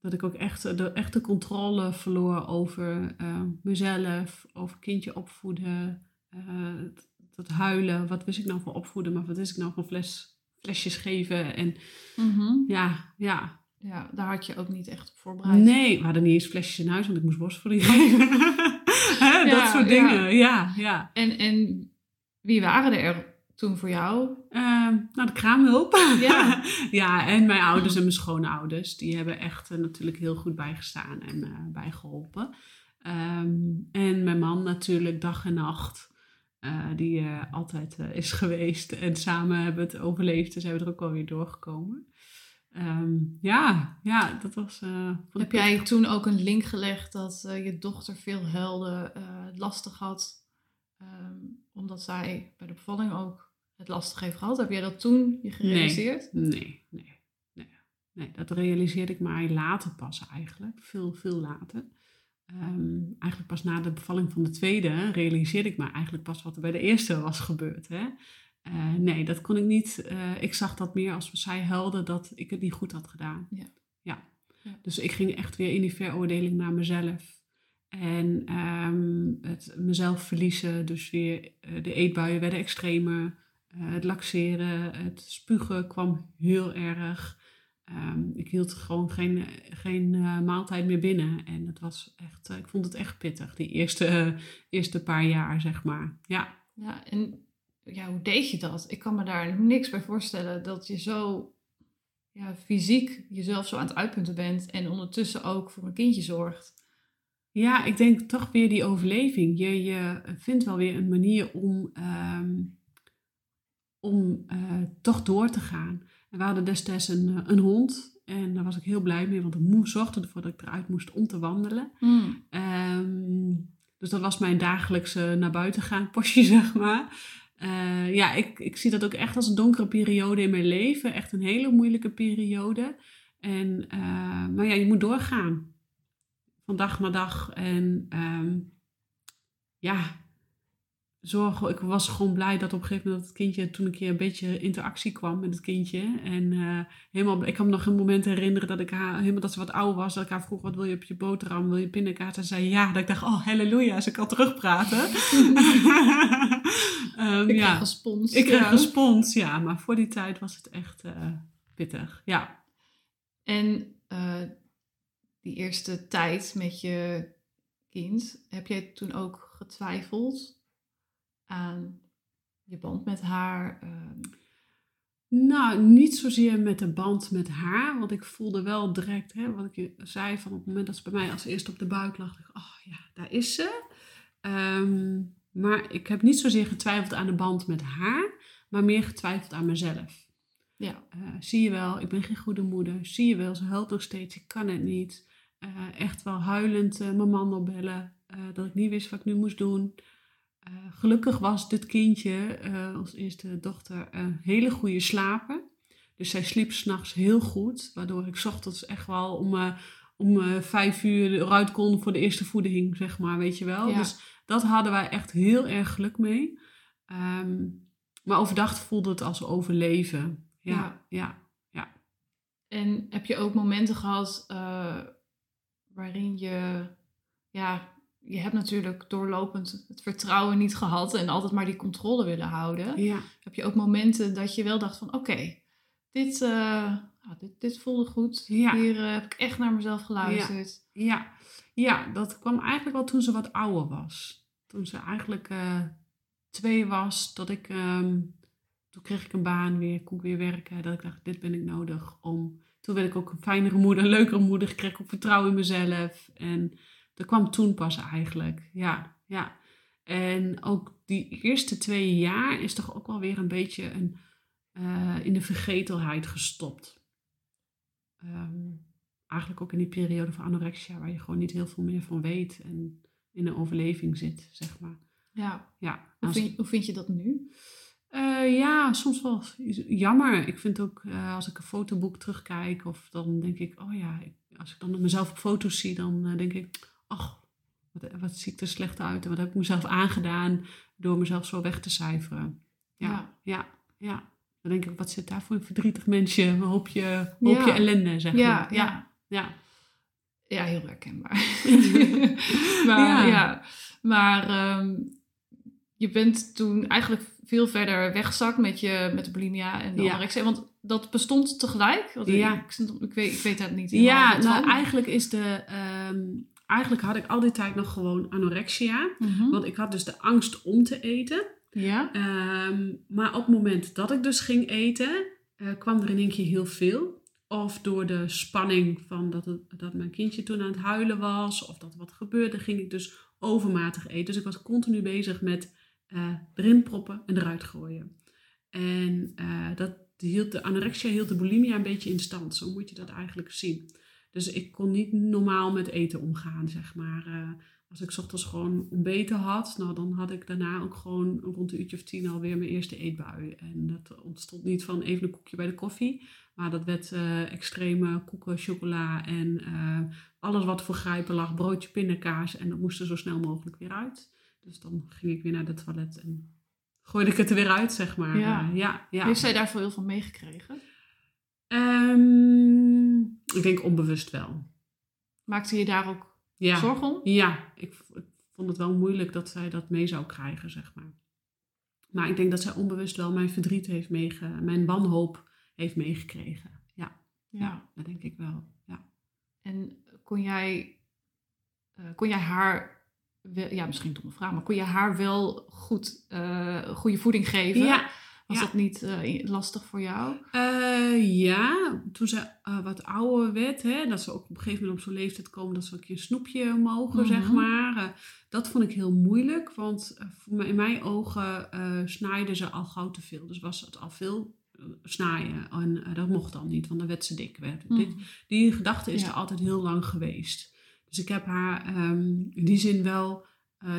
Dat ik ook echt de echte controle verloor over eh, mezelf, over kindje opvoeden, het, het huilen. Wat wist ik nou van opvoeden, maar wat wist ik nou van fles, flesjes geven? En Mhm. ja, ja. Ja, daar had je ook niet echt op voorbereid. Nee, we hadden niet eens flesjes in huis, want ik moest. <laughs> Hè, Ja, dat soort dingen, ja, ja. En, en wie waren er toen voor jou? Ehm, nou, de kraamhulp. Ja. <laughs> ja, en mijn ouders en mijn schoonouders. Die hebben echt eh, natuurlijk heel goed bijgestaan en eh, bijgeholpen. Ehm, en mijn man natuurlijk dag en nacht. eh, die altijd is geweest. En samen hebben we het overleefd. Dus zijn we er ook wel weer doorgekomen. Ehm, ja, ja, dat was... eh, Heb jij toen ook een link gelegd dat eh, je dochter veel huilde, eh, lastig had, ehm, omdat zij bij de bevalling ook het lastig heeft gehad? Heb jij dat toen je gerealiseerd? Nee, nee, nee. Nee, dat realiseerde ik mij later pas eigenlijk. Veel, veel later. Ehm, eigenlijk pas na de bevalling van de tweede realiseerde ik me eigenlijk pas wat er bij de eerste was gebeurd. Hè? Eh, nee, dat kon ik niet. eh, ik zag dat meer als zij huilde dat ik het niet goed had gedaan. Ja. ja. Ja. Dus ik ging echt weer in die veroordeling naar mezelf. En ehm, het mezelf verliezen. Dus weer eh, de eetbuien werden extremer. Het laxeren, het spugen kwam heel erg. Ehm, ik hield gewoon geen, geen maaltijd meer binnen. En het was echt, ik vond het echt pittig, die eerste, eerste paar jaar, zeg maar. Ja, Ja, en ja, hoe deed je dat? Ik kan me daar niks bij voorstellen dat je zo ja, fysiek jezelf zo aan het uitpunten bent en ondertussen ook voor een kindje zorgt. ja ik denk toch weer die overleving. Je, je vindt wel weer een manier om, ehm, om eh, toch door te gaan. En we hadden destijds een, eh, een hond. En daar was ik heel blij mee, want ik moest zorgde ervoor dat ik eruit moest om te wandelen. Ehm, dus dat was mijn dagelijkse naar buiten gaan postje, <laughs> zeg maar. Eh, ja, ik, ik zie dat ook echt als een donkere periode in mijn leven. Echt een hele moeilijke periode. En, eh, maar ja, je moet doorgaan. Van dag naar dag. En ehm, ja, zorgen. Ik was gewoon blij dat op een gegeven moment dat het kindje, toen een keer een beetje interactie kwam met het kindje. En eh, helemaal, ik kan me nog een moment herinneren dat ik haar, helemaal dat ze wat ouder was, dat ik haar vroeg, wat wil je op je boterham, wil je pindakaas? En ze zei ja. Dat ik dacht, oh halleluja, ze kan terugpraten. <laughs> Ehm, Ik ja. kreeg respons. Ik kreeg Ja. respons, ja. Maar voor die tijd was het echt eh, pittig. Ja. En eh, die eerste tijd met je kind, heb jij toen ook getwijfeld aan je band met haar? Ehm, Nou, niet zozeer met de band met haar. Want ik voelde wel direct, hè, wat ik je zei, van op het moment dat ze bij mij als eerste op de buik lag, dacht ik, oh ja, daar is ze. Ehm, maar ik heb niet zozeer getwijfeld aan de band met haar, maar meer getwijfeld aan mezelf. ja. Eh, zie je wel, ik ben geen goede moeder. Zie je wel, ze huilt nog steeds, ik kan het niet. Eh, echt wel huilend eh, mijn man opbellen, dat ik niet wist wat ik nu moest doen. Eh, gelukkig was dit kindje, eh als eerste dochter, een hele goede slaper. Dus zij sliep s'nachts heel goed, waardoor ik ochtends echt wel om, eh, om eh, vijf uur eruit kon voor de eerste voeding, zeg maar, weet je wel. Ja. Dus dat hadden wij echt heel erg geluk mee. Ehm, maar overdag voelde het als overleven. Ja, ja. En heb je ook momenten gehad eh, waarin je, ja, je hebt natuurlijk doorlopend het vertrouwen niet gehad en altijd maar die controle willen houden. ja. Heb je ook momenten dat je wel dacht van, oké, dit, eh, nou, dit, dit voelde goed. Ja. Hier eh, heb ik echt naar mezelf geluisterd. Ja, ja, dat kwam eigenlijk wel toen ze wat ouder was. Toen ze eigenlijk eh, twee was, dat ik, ehm, toen kreeg ik een baan weer, kon ik weer werken. Dat ik dacht, dit ben ik nodig om. Toen werd ik ook een fijnere moeder, een leukere moeder. Kreeg ik ook vertrouwen in mezelf. En dat kwam toen pas eigenlijk. Ja, ja. En ook die eerste twee jaar is toch ook wel weer een beetje een, eh, in de vergetelheid gestopt. Ehm, eigenlijk ook in die periode van anorexia, waar je gewoon niet heel veel meer van weet en in een overleving zit, zeg maar. Ja. Ja, Hoe, vind, hoe vind je dat nu? eh, ja, soms wel jammer. Ik vind ook, eh, als ik een fotoboek terugkijk, of dan denk ik, oh ja, als ik dan mezelf op foto's zie, dan denk ik, ach, wat, wat zie ik er slecht uit en wat heb ik mezelf aangedaan door mezelf zo weg te cijferen. Ja, Ja. ja, ja. Dan denk ik, wat zit daar voor een verdrietig mensje, een hoopje, hoopje Ja. ellende, zeg maar. ja. ja, ja. Ja, heel herkenbaar. <laughs> maar Ja. maar ehm, je bent toen eigenlijk veel verder weggezakt met, je, met de bulimia en de Ja. anorexia. Want dat bestond tegelijk? Want Ja. ik, ik, weet, ik weet dat niet. Ja, nou eigenlijk is de. ehm, eigenlijk had ik al die tijd nog gewoon anorexia. Mhm. Want ik had dus de angst om te eten. Ja? Ehm, maar op het moment dat ik dus ging eten, eh, kwam er in één keer heel veel. Of door de spanning van dat, het, dat mijn kindje toen aan het huilen was, of dat er wat gebeurde, ging ik dus overmatig eten. Dus ik was continu bezig met eh, erin proppen en eruit gooien. En eh, dat hield de anorexia hield de bulimia een beetje in stand. Zo moet je dat eigenlijk zien. Dus ik kon niet normaal met eten omgaan, zeg maar. Eh, als ik ochtends gewoon ontbeten had, nou, dan had ik daarna ook gewoon rond een uurtje of tien alweer mijn eerste eetbui. En dat ontstond niet van even een koekje bij de koffie, maar dat werd eh, extreme koeken, chocola en eh, alles wat voor grijpen lag, broodje, pindakaas. En dat moest er zo snel mogelijk weer uit. Dus dan ging ik weer naar het toilet en gooide ik het er weer uit, zeg maar. Ja. Ja, ja. Heeft zij daar veel van meegekregen? Ik denk onbewust wel. Maakte je daar ook Ja. zorgen om? Ja, ik, vond het wel moeilijk dat zij dat mee zou krijgen, zeg maar. Maar ik denk dat zij onbewust wel mijn verdriet heeft meege... mijn wanhoop heeft meegekregen. Ja, ja. dat denk ik wel. Ja. En kon jij, eh, kon jij haar, wel, ja misschien een domme vraag, maar kon je haar wel goed, eh, goede voeding geven? Ja. Was ja. dat niet eh, lastig voor jou? Eh, ja, toen ze eh, wat ouder werd, hè, dat ze ook op een gegeven moment op zo'n leeftijd komen dat ze ook een snoepje mogen, zeg Mhm. maar. Dat vond ik heel moeilijk, want voor in mijn ogen snijden ze al gauw te veel. Dus was het al veel snijden en dat mocht dan niet, want dan werd ze dik. Werd. Dit, Mhm. die gedachte is Ja. er altijd heel lang geweest. Dus ik heb haar ehm, in die zin wel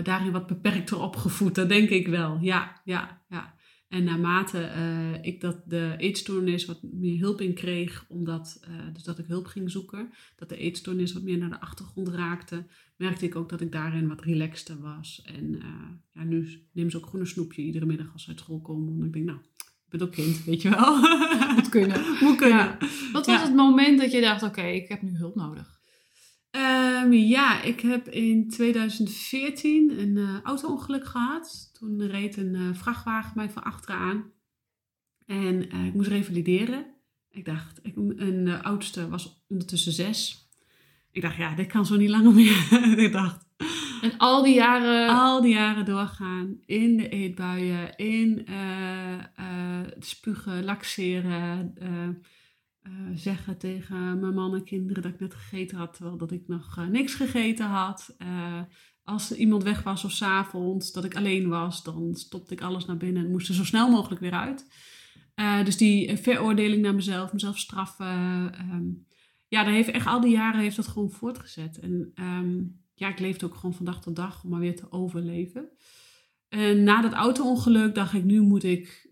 daarin wat beperkter opgevoed. Dat denk ik wel. Ja, ja, ja. En naarmate eh, ik dat de eetstoornis wat meer hulp in kreeg, omdat eh, dus dat ik hulp ging zoeken, dat de eetstoornis wat meer naar de achtergrond raakte, merkte ik ook dat ik daarin wat relaxter was. En eh, ja, nu neem ze ook gewoon een snoepje iedere middag als ze uit school komen. Want ik denk, nou, ik ben ook kind, weet je wel. Moet kunnen. <laughs> Moet kunnen. Ja. Wat was Ja. het moment dat je dacht, oké, ik heb nu hulp nodig? Ehm, ja, ik heb in 2014 een eh auto-ongeluk gehad. Toen reed een eh, vrachtwagen mij van achteraan. En eh, ik moest revalideren. Ik dacht, ik, een oudste was ondertussen zes. Ik dacht, ja, dit kan zo niet langer meer. <laughs> ik dacht, En al die jaren... Al die jaren doorgaan in de eetbuien, in uh, uh, spugen, laxeren, uh, zeggen tegen mijn man en kinderen dat ik net gegeten had, terwijl dat ik nog niks gegeten had. als er iemand weg was of s'avonds, dat ik alleen was, dan stopte ik alles naar binnen en moest er zo snel mogelijk weer uit. dus die veroordeling naar mezelf, mezelf straffen. Um, ja, dat heeft echt al die jaren heeft dat gewoon voortgezet. En um, ja, ik leefde ook gewoon van dag tot dag om maar weer te overleven. En na dat auto-ongeluk dacht ik, nu moet ik,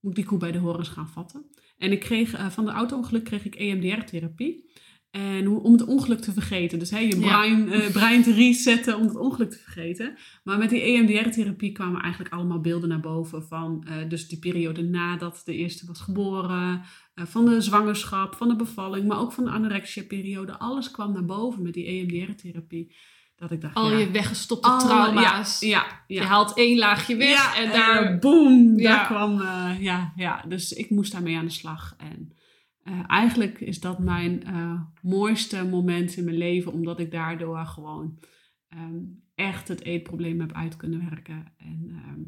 moet die koe bij de horens gaan vatten. En ik kreeg, uh, van de auto-ongeluk kreeg ik EMDR-therapie. En hoe, om het ongeluk te vergeten. Dus hè, je brein, ja. uh, brein te resetten om het ongeluk te vergeten. Maar met die EMDR-therapie kwamen eigenlijk allemaal beelden naar boven. Van uh, dus die periode nadat de eerste was geboren. Uh, van de zwangerschap, van de bevalling. Maar ook van de anorexia-periode. Alles kwam naar boven met die EMDR-therapie. Dat ik dacht, Al ja, je weggestopte alle- trauma's. Ja, ja, ja. Je haalt één laagje weg en daar... boem, daar kwam, eh, ja, ja. Dus ik moest daarmee aan de slag. En eh, eigenlijk is dat mijn eh, mooiste moment in mijn leven, omdat ik daardoor gewoon ehm, echt het eetprobleem heb uit kunnen werken. En ehm,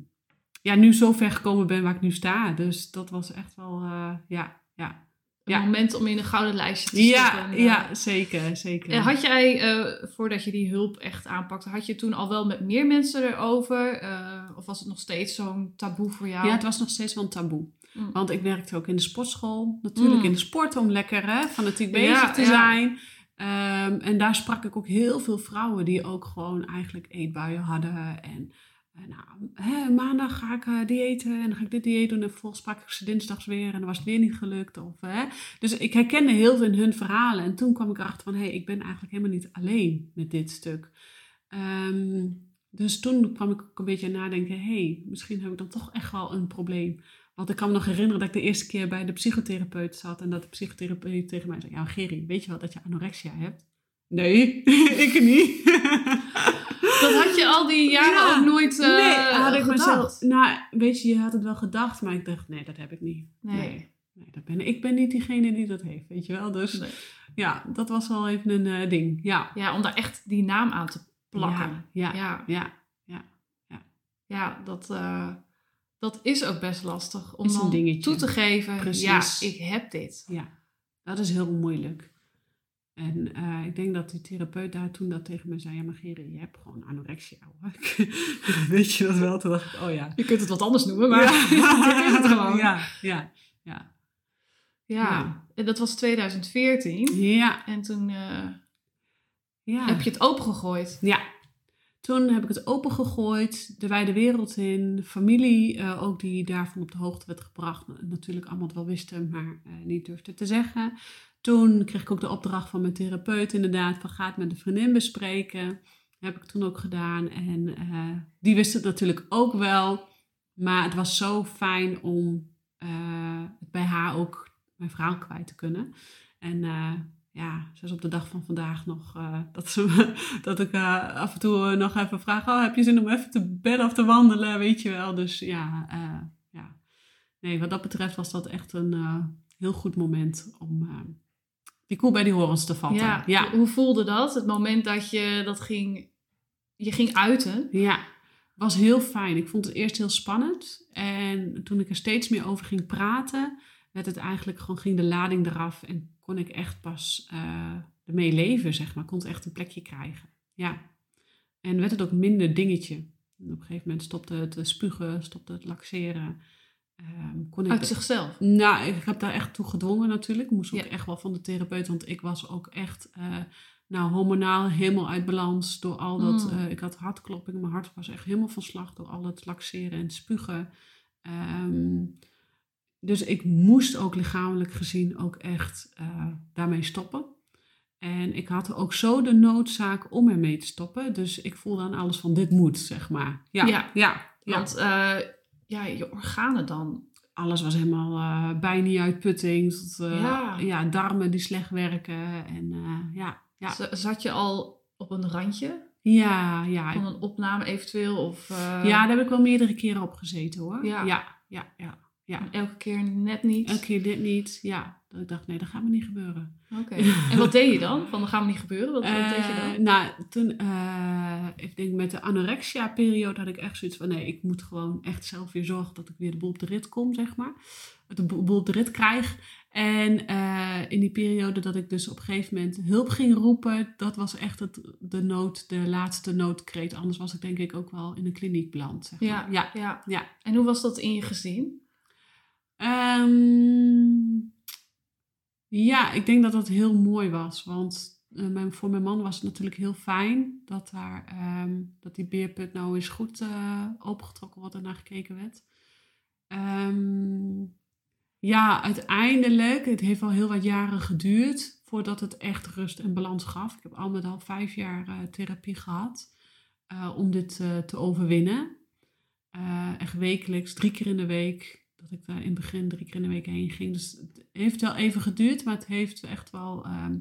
ja, nu zo ver gekomen ben waar ik nu sta. Dus dat was echt wel, eh, ja, ja. Ja. moment om in een gouden lijstje te Ja, stoppen. eh. ja, zeker, zeker. En had jij, eh, voordat je die hulp echt aanpakte, had je toen al wel met meer mensen erover? Eh, of was het nog steeds zo'n taboe voor jou? Ja, het was nog steeds wel een taboe. Mm. Want ik werkte ook in de sportschool. Natuurlijk Mm. in de sport om lekker hè, fanatiek bezig Ja, te ja. zijn. Ehm, en daar sprak ik ook heel veel vrouwen die ook gewoon eigenlijk eetbuien hadden. En nou, hè, maandag ga ik eh, diëten en dan ga ik dit dieet doen. En vervolgens sprak ik ze dinsdags weer en dan was het weer niet gelukt. Of, hè. Dus ik herkende heel veel in hun verhalen. En toen kwam ik erachter van, hé, hey, ik ben eigenlijk helemaal niet alleen met dit stuk. Ehm, dus toen kwam ik ook een beetje aan nadenken, hé, hey, misschien heb ik dan toch echt wel een probleem. Want ik kan me nog herinneren dat ik de eerste keer bij de psychotherapeut zat en dat de psychotherapeut tegen mij zei, ja Gerry, weet je wel dat je anorexia hebt? Nee, <laughs> ik niet. <laughs> Dat had je al die jaren Ja. ook nooit eh nee, had ik gedacht? mezelf. Nou, weet je, je had het wel gedacht, maar ik dacht, nee, dat heb ik niet. Nee. nee, nee, dat ben, ik ben niet diegene die dat heeft, weet je wel. Dus Nee. ja, dat was wel even een eh, ding. Ja. Ja, om daar echt die naam aan te plakken. Ja, ja, ja. ja. Ja, dat, eh, dat is ook best lastig om Is een dan dingetje. toe te geven. Precies. Ja, ik heb dit. Ja, dat is heel moeilijk. En eh, ik denk dat die therapeut daar toen dat tegen me zei, ja maar Gerrie, je hebt gewoon anorexia hoor. <laughs> Weet je dat wel? Toen dacht ik, oh ja. Je kunt het wat anders noemen, maar ja. <laughs> is het gewoon. Ja, ja, ja. Ja. En dat was 2014. Ja, En toen eh, ja. heb je het opengegooid. Ja. Toen heb ik het opengegooid, de wijde wereld in, familie eh, ook die daarvan op de hoogte werd gebracht. Natuurlijk allemaal het wel wisten, maar niet durfde te zeggen. Toen kreeg ik ook de opdracht van mijn therapeut inderdaad, van ga het met een vriendin bespreken. heb ik toen ook gedaan en eh, die wist het natuurlijk ook wel. Maar het was zo fijn om eh, het bij haar ook mijn verhaal kwijt te kunnen. En eh, ja, zoals op de dag van vandaag nog, dat, ze, <laughs> dat ik af en toe nog even vraag, oh, heb je zin om even te bedden of te wandelen, weet je wel. Dus ja, ja. Nee, wat dat betreft was dat echt een heel goed moment om die koe bij die horens te vatten. Ja. ja. Hoe voelde dat? Het moment dat je dat ging, je ging uiten. Ja, was heel fijn. Ik vond het eerst heel spannend. En toen ik er steeds meer over ging praten, werd het eigenlijk gewoon, ging de lading eraf en kon ik echt pas eh ermee leven, zeg maar. Kon het echt een plekje krijgen. Ja. En werd het ook minder dingetje. En op een gegeven moment stopte het spugen, stopte het laxeren. Ehm, kon ik Uit zichzelf. nou, ik heb daar echt toe gedwongen natuurlijk. Ik moest ook Ja. echt wel van de therapeut, want ik was ook echt eh, nou, hormonaal helemaal uit balans door al dat. Mm. eh, ik had hartklopping, mijn hart was echt helemaal van slag door al het laxeren en spugen. Ehm, dus ik moest ook lichamelijk gezien ook echt eh, daarmee stoppen. En ik had ook zo de noodzaak om ermee te stoppen. Dus ik voelde aan alles van dit moet, zeg maar. Ja, Ja. ja, ja. Want ja, je organen dan. alles was helemaal eh bijnietuitputting. Tot, eh, Ja. ja. darmen die slecht werken. En eh, ja, ja. Zat je al op een randje Ja, ja. van een opname eventueel? Of, ja, daar heb ik wel meerdere keren op gezeten hoor. Ja. ja, ja. ja, ja. Elke keer net niet. Elke keer dit niet. Ja, dat ik dacht, nee, dat gaat me niet gebeuren. Oké. En wat deed je dan? Van, dat gaat me niet gebeuren. Wat, wat deed je Eh, dan? nou, toen, eh, ik denk met de anorexia-periode had ik echt zoiets van, nee, ik moet gewoon echt zelf weer zorgen dat ik weer de boel op de rit kom, zeg maar. De boel op de rit krijg. En eh, in die periode dat ik dus op een gegeven moment hulp ging roepen, dat was echt het, de nood, de laatste noodkreet. Anders was ik denk ik ook wel in een kliniek beland, zeg Ja, maar. Ja, ja. ja. En hoe was dat in je gezin? Ehm, ja, ik denk dat dat heel mooi was. Want eh, mijn, voor mijn man was het natuurlijk heel fijn dat, daar, ehm, dat die beerput nou eens goed eh, opengetrokken wordt en naar gekeken werd. Ehm, ja, uiteindelijk, het heeft al heel wat jaren geduurd voordat het echt rust en balans gaf. Ik heb al met al vijf jaar eh, therapie gehad eh, om dit te overwinnen. Echt wekelijks, drie keer in de week. Dat ik daar in het begin drie keer in de week heen ging. Dus het heeft wel even geduurd, maar het heeft echt wel ehm,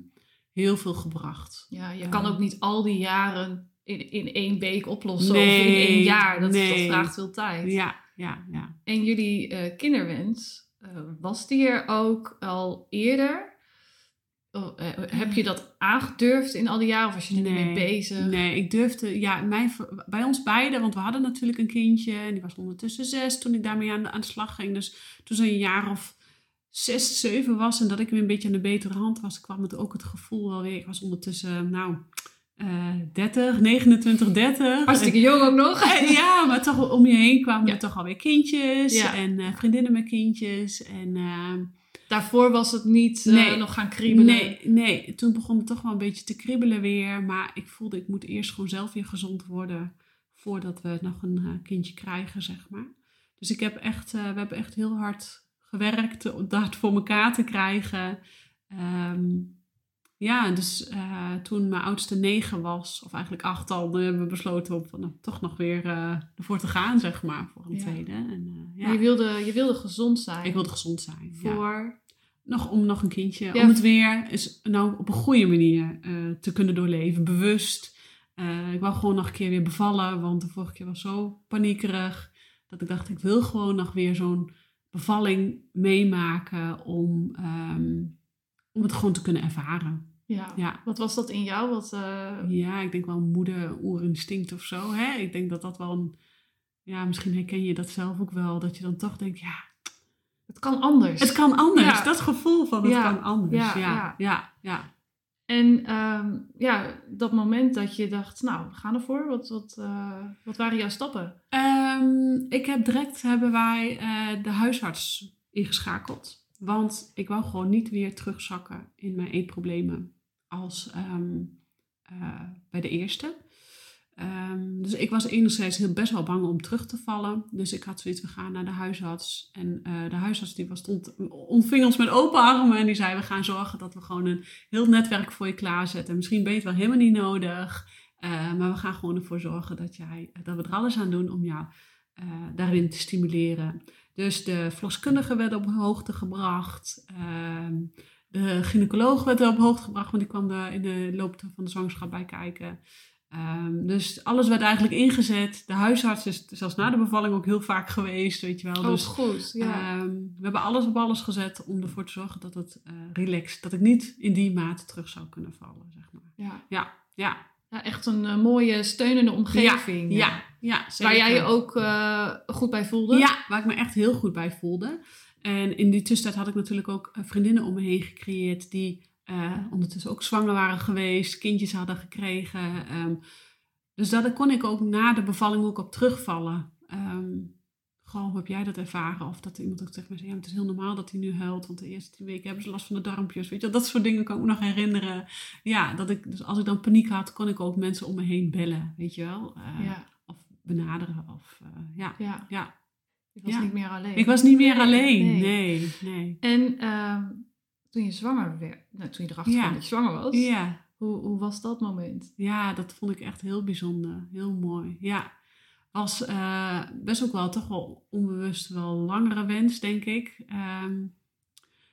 heel veel gebracht. Ja, je Ja. kan ook niet al die jaren in, in één week oplossen Nee, of in één jaar. Dat, vraagt veel tijd. Ja, ja, ja. En jullie eh, kinderwens, eh, was die er ook al eerder? Oh, eh, heb je dat aangedurfd in al die jaren of was je er niet mee bezig? Nee, ik durfde, ja, mijn, bij ons beiden, want we hadden natuurlijk een kindje en die was ondertussen zes toen ik daarmee aan de, aan de slag ging. Dus toen ze een jaar of zes, zeven was en dat ik weer een beetje aan de betere hand was, kwam het ook het gevoel wel weer. Ik was ondertussen, nou, eh 30, 29, 30. Hartstikke jong ook nog. En- ja, maar toch om je heen kwamen Ja. er toch alweer kindjes Ja. en eh, vriendinnen met kindjes. En eh, Daarvoor was het niet eh, nog gaan kriebelen. nee, nee, toen begon het toch wel een beetje te kriebelen weer. Maar ik voelde, ik moet eerst gewoon zelf weer gezond worden voordat we nog een eh, kindje krijgen, zeg maar. Dus ik heb echt, eh, we hebben echt heel hard gewerkt om dat voor elkaar te krijgen. Ehm, ja, dus toen mijn oudste negen was, of eigenlijk acht al, dan hebben we besloten om van, nou, toch nog weer ervoor te gaan, zeg maar, voor een Ja. tweede. En, ja. Je, wilde, je wilde gezond zijn. Ik wilde gezond zijn. ja. Nog om nog een kindje, Ja. om het weer is, nou, op een goede manier eh, te kunnen doorleven, bewust. Eh, ik wou gewoon nog een keer weer bevallen, want de vorige keer was zo paniekerig. Dat ik dacht, ik wil gewoon nog weer zo'n bevalling meemaken om, ehm, om het gewoon te kunnen ervaren. Ja. Ja. Wat was dat in jou? Wat, eh, Ja, ik denk wel moeder oerinstinct of zo. Hè? Ik denk dat dat wel een... Ja, misschien herken je dat zelf ook wel. Dat je dan toch denkt, ja, het kan anders. het kan anders. Ja. Dat gevoel van het Ja, kan anders. ja, Ja, ja. En ehm, ja, dat moment dat je dacht, nou, we gaan ervoor. Wat, wat, eh, wat waren jouw stappen? Ehm, ik heb direct hebben wij eh, de huisarts ingeschakeld. Want ik wou gewoon niet weer terugzakken in mijn eetproblemen als ehm, eh, bij de eerste. Ehm, dus ik was enerzijds heel best wel bang om terug te vallen. Dus ik had zoiets, we gaan naar de huisarts. En eh, de huisarts die was, ontving ons met open armen. En die zei, we gaan zorgen dat we gewoon een heel netwerk voor je klaarzetten. Misschien ben je het wel helemaal niet nodig. eh, maar we gaan gewoon ervoor zorgen dat, jij, dat we er alles aan doen om jou eh, daarin te stimuleren. Dus de verloskundige werd op hoogte gebracht. Ehm, de gynaecoloog werd op hoogte gebracht, want die kwam er in de loop van de zwangerschap bij kijken. Ehm, dus alles werd eigenlijk ingezet. De huisarts is zelfs na de bevalling ook heel vaak geweest, weet je wel. Oh, dus goed. Ja. ehm, we hebben alles op alles gezet om ervoor te zorgen dat het eh relaxed, dat ik niet in die mate terug zou kunnen vallen, zeg maar. ja. Ja, ja, ja, echt een eh, mooie steunende omgeving. ja, ja. Waar jij je ook eh, goed bij voelde. Ja, waar ik me echt heel goed bij voelde. En in die tussentijd had ik natuurlijk ook vriendinnen om me heen gecreëerd die eh, ondertussen ook zwanger waren geweest, kindjes hadden gekregen. Ehm, dus daar kon ik ook na de bevalling ook op terugvallen. Ehm gewoon, hoe heb jij dat ervaren? Of dat iemand ook tegen mij zei, ja, het is heel normaal dat hij nu huilt, want de eerste tien weken hebben ze last van de darmpjes. Weet je, dat soort dingen kan ik me nog herinneren. Ja, dat ik, dus als ik dan paniek had, kon ik ook mensen om me heen bellen, weet je wel. Eh, ja. Of benaderen. Of, eh, ja. ja. Ja. Je was Ja. niet meer alleen. Ik was niet meer Nee, alleen. nee. Nee, nee. En ehm, toen je zwanger werd, nou, toen je erachter Ja. kwam dat je zwanger was, Ja. hoe, hoe was dat moment? ja, dat vond ik echt heel bijzonder. Heel mooi. Ja. Was eh, best ook wel toch wel onbewust wel langere wens, denk ik. Ehm,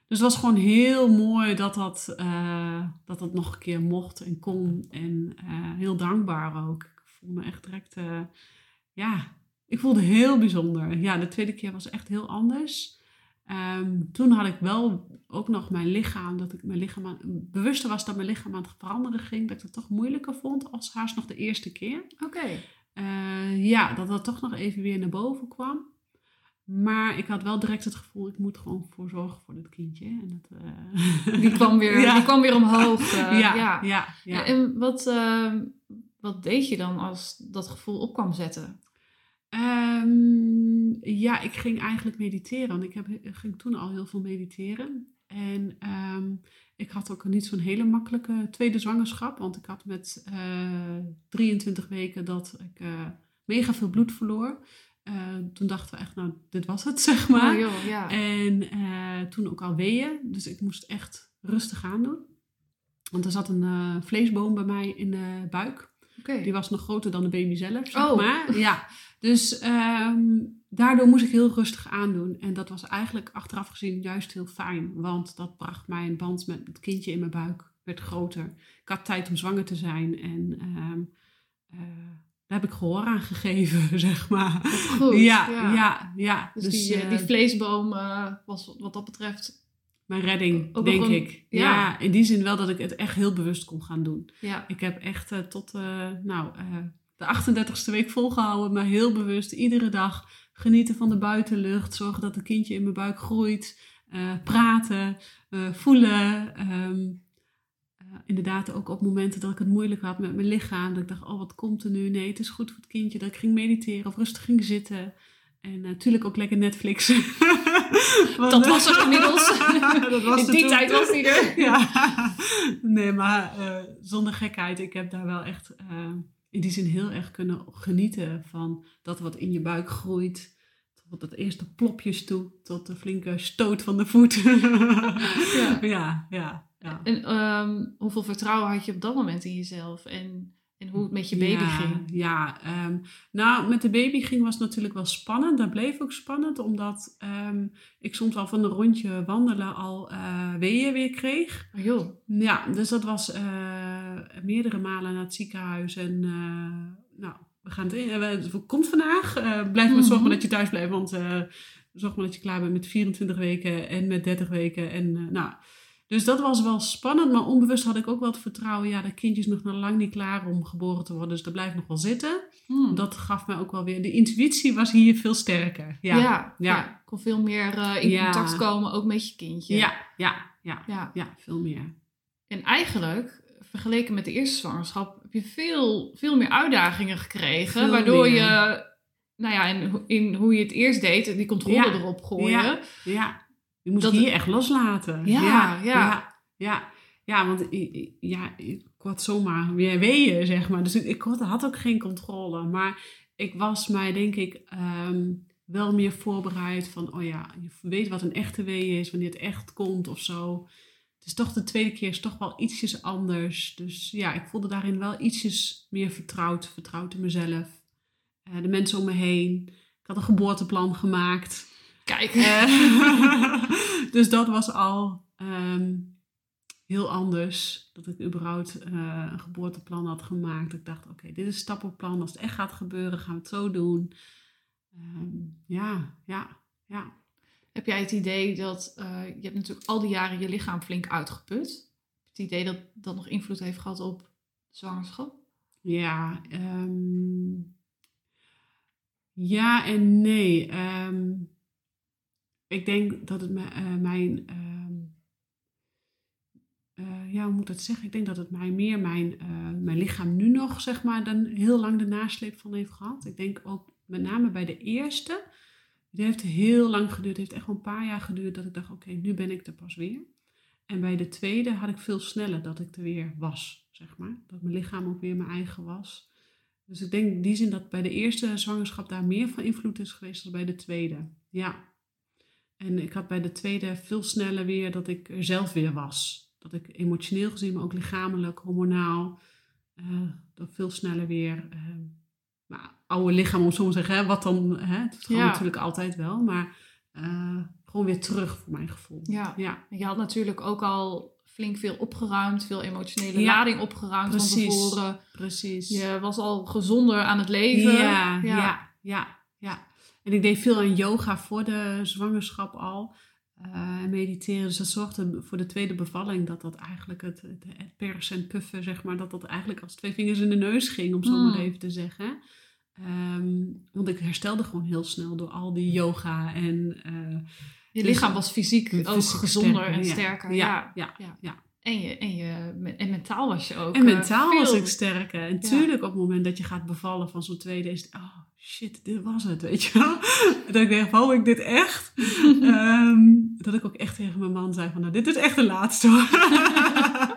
dus het was gewoon heel mooi dat dat, eh, dat dat nog een keer mocht en kon. En eh, heel dankbaar ook. Ik voelde me echt direct, ja, ik voelde heel bijzonder. Ja, de tweede keer was echt heel anders. Ehm, toen had ik wel ook nog mijn lichaam, dat ik mijn lichaam aan, bewuster was dat mijn lichaam aan het veranderen ging, dat ik het toch moeilijker vond als haast nog de eerste keer. Oké. Eh, ja, dat dat toch nog even weer naar boven kwam. Maar ik had wel direct het gevoel, ik moet gewoon voor zorgen voor dat kindje. En dat, eh, Die kwam weer, <laughs> Ja. die kwam weer omhoog. eh, <laughs> ja, ja. ja, ja. En wat, ehm, wat deed je dan als dat gevoel op kwam zetten? Ehm, ja, ik ging eigenlijk mediteren. Want ik heb, ik ging toen al heel veel mediteren. En ehm, ik had ook niet zo'n hele makkelijke tweede zwangerschap. Want ik had met eh 23 weken dat ik eh, mega veel bloed verloor. Eh, toen dachten we echt, nou, dit was het, <laughs> zeg maar. Oh, joh, ja. En eh, toen ook al weeën. Dus ik moest echt rustig aan doen. Want er zat een eh, vleesboom bij mij in de buik. Die was nog groter dan de baby zelf, zeg Oh. maar. Ja. Dus ehm, daardoor moest ik heel rustig aandoen. En dat was eigenlijk achteraf gezien juist heel fijn. Want dat bracht mijn band met het kindje in mijn buik werd groter. Ik had tijd om zwanger te zijn. En ehm, eh, daar heb ik gehoor aan gegeven, <laughs> zeg maar. Goed. ja, ja, ja, Dus, die, eh, eh, die vleesboom was wat dat betreft... mijn redding, ook denk een- ik. ja. Ja. in die zin wel dat ik het echt heel bewust kon gaan doen. Ja. Ik heb echt tot nou, de 38ste week volgehouden, maar heel bewust iedere dag genieten van de buitenlucht, zorgen dat het kindje in mijn buik groeit, eh, praten, eh, voelen. ehm, eh, inderdaad, ook op momenten dat ik het moeilijk had met mijn lichaam, dat ik dacht, oh wat komt er nu? Nee, het is goed voor het kindje. Dat ik ging mediteren of rustig ging zitten. En natuurlijk ook lekker Netflix. <laughs> Want, Dat was er inmiddels. <laughs> dat was In die toen. tijd was die er. <laughs> Ja, nee, maar zonder gekheid. Ik heb daar wel echt in die zin heel erg kunnen genieten van dat wat in je buik groeit. Tot het eerste plopjes toe, tot de flinke stoot van de voet. Ja. <laughs> ja, ja. ja. En ehm, hoeveel vertrouwen had je op dat moment in jezelf? En, en hoe het met je baby ja, ging? Ja, ehm, nou, met de baby ging was natuurlijk wel spannend. Dat bleef ook spannend, omdat ehm, ik soms al van een rondje wandelen al eh weeën weer kreeg. Oh, joh. Ja, dus dat was eh, meerdere malen naar het ziekenhuis. En eh, nou, we gaan het in. komt vandaag. Blijf maar zorgen Mhm. dat je thuis blijft. Want zorg maar dat je klaar bent met 24 weken en met 30 weken. En, nou, dus dat was wel spannend. Maar onbewust had ik ook wel het vertrouwen. Ja, dat kindje is nog lang niet klaar om geboren te worden. Dus dat blijft nog wel zitten. Hmm. Dat gaf mij ook wel weer. De intuïtie was hier veel sterker. ja, Ja, ja, ja. kon veel meer eh, in contact komen, ook met je kindje. ja, ja, ja, ja. ja, veel meer. En eigenlijk, vergeleken met de eerste zwangerschap, heb je veel, veel meer uitdagingen gekregen. Veel waardoor meer. je, nou ja, in, in hoe je het eerst deed, die controle erop gooien. Ja. Ja, je moest Dat- hier echt loslaten. Ja, ja, ja. ja. want ja, ik had zomaar weer weeën, zeg maar. Dus ik, ik had had ook geen controle. Maar ik was mij, denk ik, ehm, wel meer voorbereid van... oh ja, je weet wat een echte wee is, wanneer het echt komt of zo. Het is toch de tweede keer is toch wel ietsjes anders. Dus ja, ik voelde daarin wel ietsjes meer vertrouwd. Vertrouwd in mezelf. Eh, de mensen om me heen. Ik had een geboorteplan gemaakt. Kijk, Eh, <laughs> <laughs> dus dat was al ehm, heel anders. Dat ik überhaupt eh, een geboorteplan had gemaakt. Ik dacht, oké, dit is een stappenplan. Als het echt gaat gebeuren, gaan we het zo doen. Ehm, ja, ja, ja. heb jij het idee dat, eh, je hebt natuurlijk al die jaren je lichaam flink uitgeput. Het idee dat dat nog invloed heeft gehad op zwangerschap? Ja, ehm, ja en nee. Ik denk dat het eh, mijn. ehm, eh, ja, hoe moet ik dat zeggen? Ik denk dat het mij meer mijn, eh, mijn lichaam nu nog, zeg maar, dan heel lang de nasleep van heeft gehad. Ik denk ook met name bij de eerste. Die heeft heel lang geduurd. Het heeft echt wel een paar jaar geduurd dat ik dacht: oké, nu ben ik er pas weer. En bij de tweede had ik veel sneller dat ik er weer was, zeg maar. Dat mijn lichaam ook weer mijn eigen was. Dus ik denk in die zin dat bij de eerste zwangerschap daar meer van invloed is geweest dan bij de tweede. Ja. En ik had bij de tweede veel sneller weer dat ik er zelf weer was. Dat ik emotioneel gezien, maar ook lichamelijk, hormonaal, eh, dat veel sneller weer... eh, nou, oude lichaam om zo te zeggen, hè, wat dan... Hè, het gaat Ja. natuurlijk altijd wel, maar eh, gewoon weer terug voor mijn gevoel. Ja. ja. Je had natuurlijk ook al flink veel opgeruimd, veel emotionele Ja, lading opgeruimd van tevoren. Precies. Je was al gezonder aan het leven. Ja, ja, ja, ja, En ik deed veel aan yoga voor de zwangerschap al. eh, en mediteren. Dus dat zorgde voor de tweede bevalling dat dat eigenlijk het, het, het persen en puffen, zeg maar, dat dat eigenlijk als twee vingers in de neus ging, om zo Mm. maar even te zeggen. Ehm, want ik herstelde gewoon heel snel door al die yoga en... eh, Je Dus- lichaam was fysiek ook gezonder sterker, en ja. sterker. Ja, Ja. ja, ja. En, je, en, je, en mentaal was je ook. En eh, mentaal was veel- ik sterker. En tuurlijk op het moment dat je gaat bevallen van zo'n tweede is het, oh shit, dit was het, weet je wel. <laughs> dat ik denk, hou ik dit echt? <laughs> Ehm, dat ik ook echt tegen mijn man zei van, nou dit is echt de laatste hoor.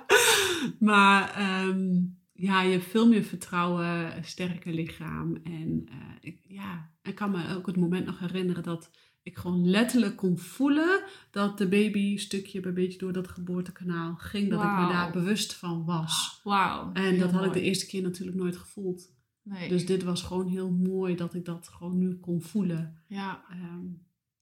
<laughs> maar ehm, ja, je hebt veel meer vertrouwen, een sterker lichaam. En eh, ik, ja, ik kan me ook het moment nog herinneren dat ik gewoon letterlijk kon voelen dat de baby stukje bij beetje door dat geboortekanaal ging. Dat ik me daar bewust van was. Wauw. En dat had ik de eerste keer natuurlijk nooit gevoeld. Nee. Dus dit was gewoon heel mooi dat ik dat gewoon nu kon voelen. ja. Ehm,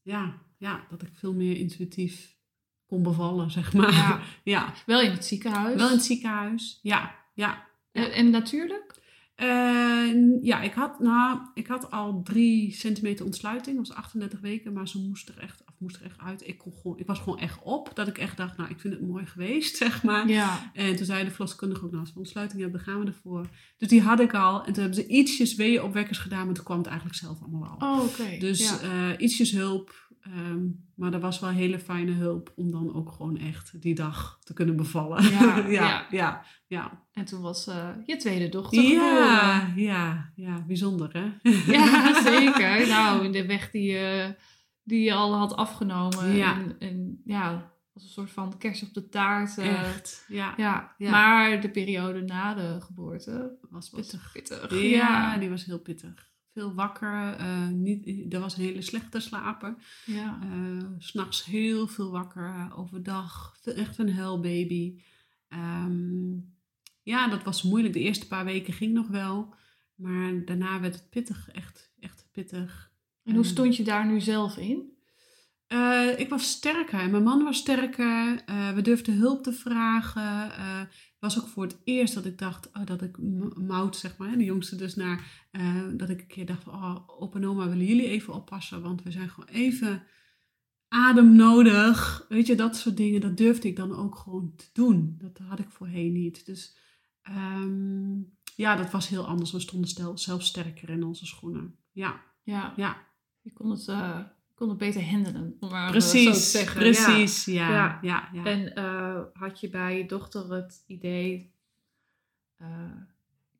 ja, ja, dat ik veel meer intuïtief kon bevallen, zeg maar. Ja. <laughs> ja. Wel in het ziekenhuis. Wel in het ziekenhuis. Ja, ja. En, en natuurlijk? En ja, ik had, nou, ik had al drie centimeter ontsluiting. Dat was 38 weken, maar ze moest er echt, of moest er echt uit. Ik, kon gewoon, ik was gewoon echt op. Dat ik echt dacht, nou, ik vind het mooi geweest, <laughs> zeg maar. Ja. En toen zei de verloskundige ook, nou, als we ontsluiting hebben, dan gaan we ervoor. Dus die had ik al. En toen hebben ze ietsjes weeënopwekkers gedaan, maar toen kwam het eigenlijk zelf allemaal al. Oh, oké. dus ja. eh, ietsjes hulp. Ehm, maar er was wel hele fijne hulp om dan ook gewoon echt die dag te kunnen bevallen. Ja, <laughs> ja, ja. ja, ja. En toen was eh, je tweede dochter Ja, geboren. ja, ja, bijzonder hè? <laughs> Ja, <laughs> zeker. Nou, in de weg die je, die je al had afgenomen. Ja. En, en ja, als een soort van kerst op de taart. eh, Echt, ja. Ja. Maar de periode na de geboorte was was pittig. Ja, die was heel pittig. Veel wakker, eh, niet, er was een hele slechte slaper. ja. Eh, s S'nachts heel veel wakker, overdag veel- echt een huilbaby. Ehm, ja, dat was moeilijk. De eerste paar weken ging nog wel. Maar daarna werd het pittig, echt, echt pittig. En hoe stond je daar nu zelf in? Eh, ik was sterker. Mijn man was sterker. Eh, we durfden hulp te vragen. Eh, het was ook voor het eerst dat ik dacht, oh, dat ik Mout, zeg maar, de jongste dus naar, dat ik een keer dacht van, oh, opa en oma willen jullie even oppassen, want we zijn gewoon even adem nodig. Weet je, dat soort dingen, dat durfde ik dan ook gewoon te doen. Dat had ik voorheen niet. Dus ehm, ja, dat was heel anders. We stonden zelf sterker in onze schoenen. Ja, Ja, ja. je kon het, kon het beter handelen. Om maar eh, zo te Precies, zeggen. precies, ja, Ja. ja, ja. En eh, had je bij je dochter het idee... eh,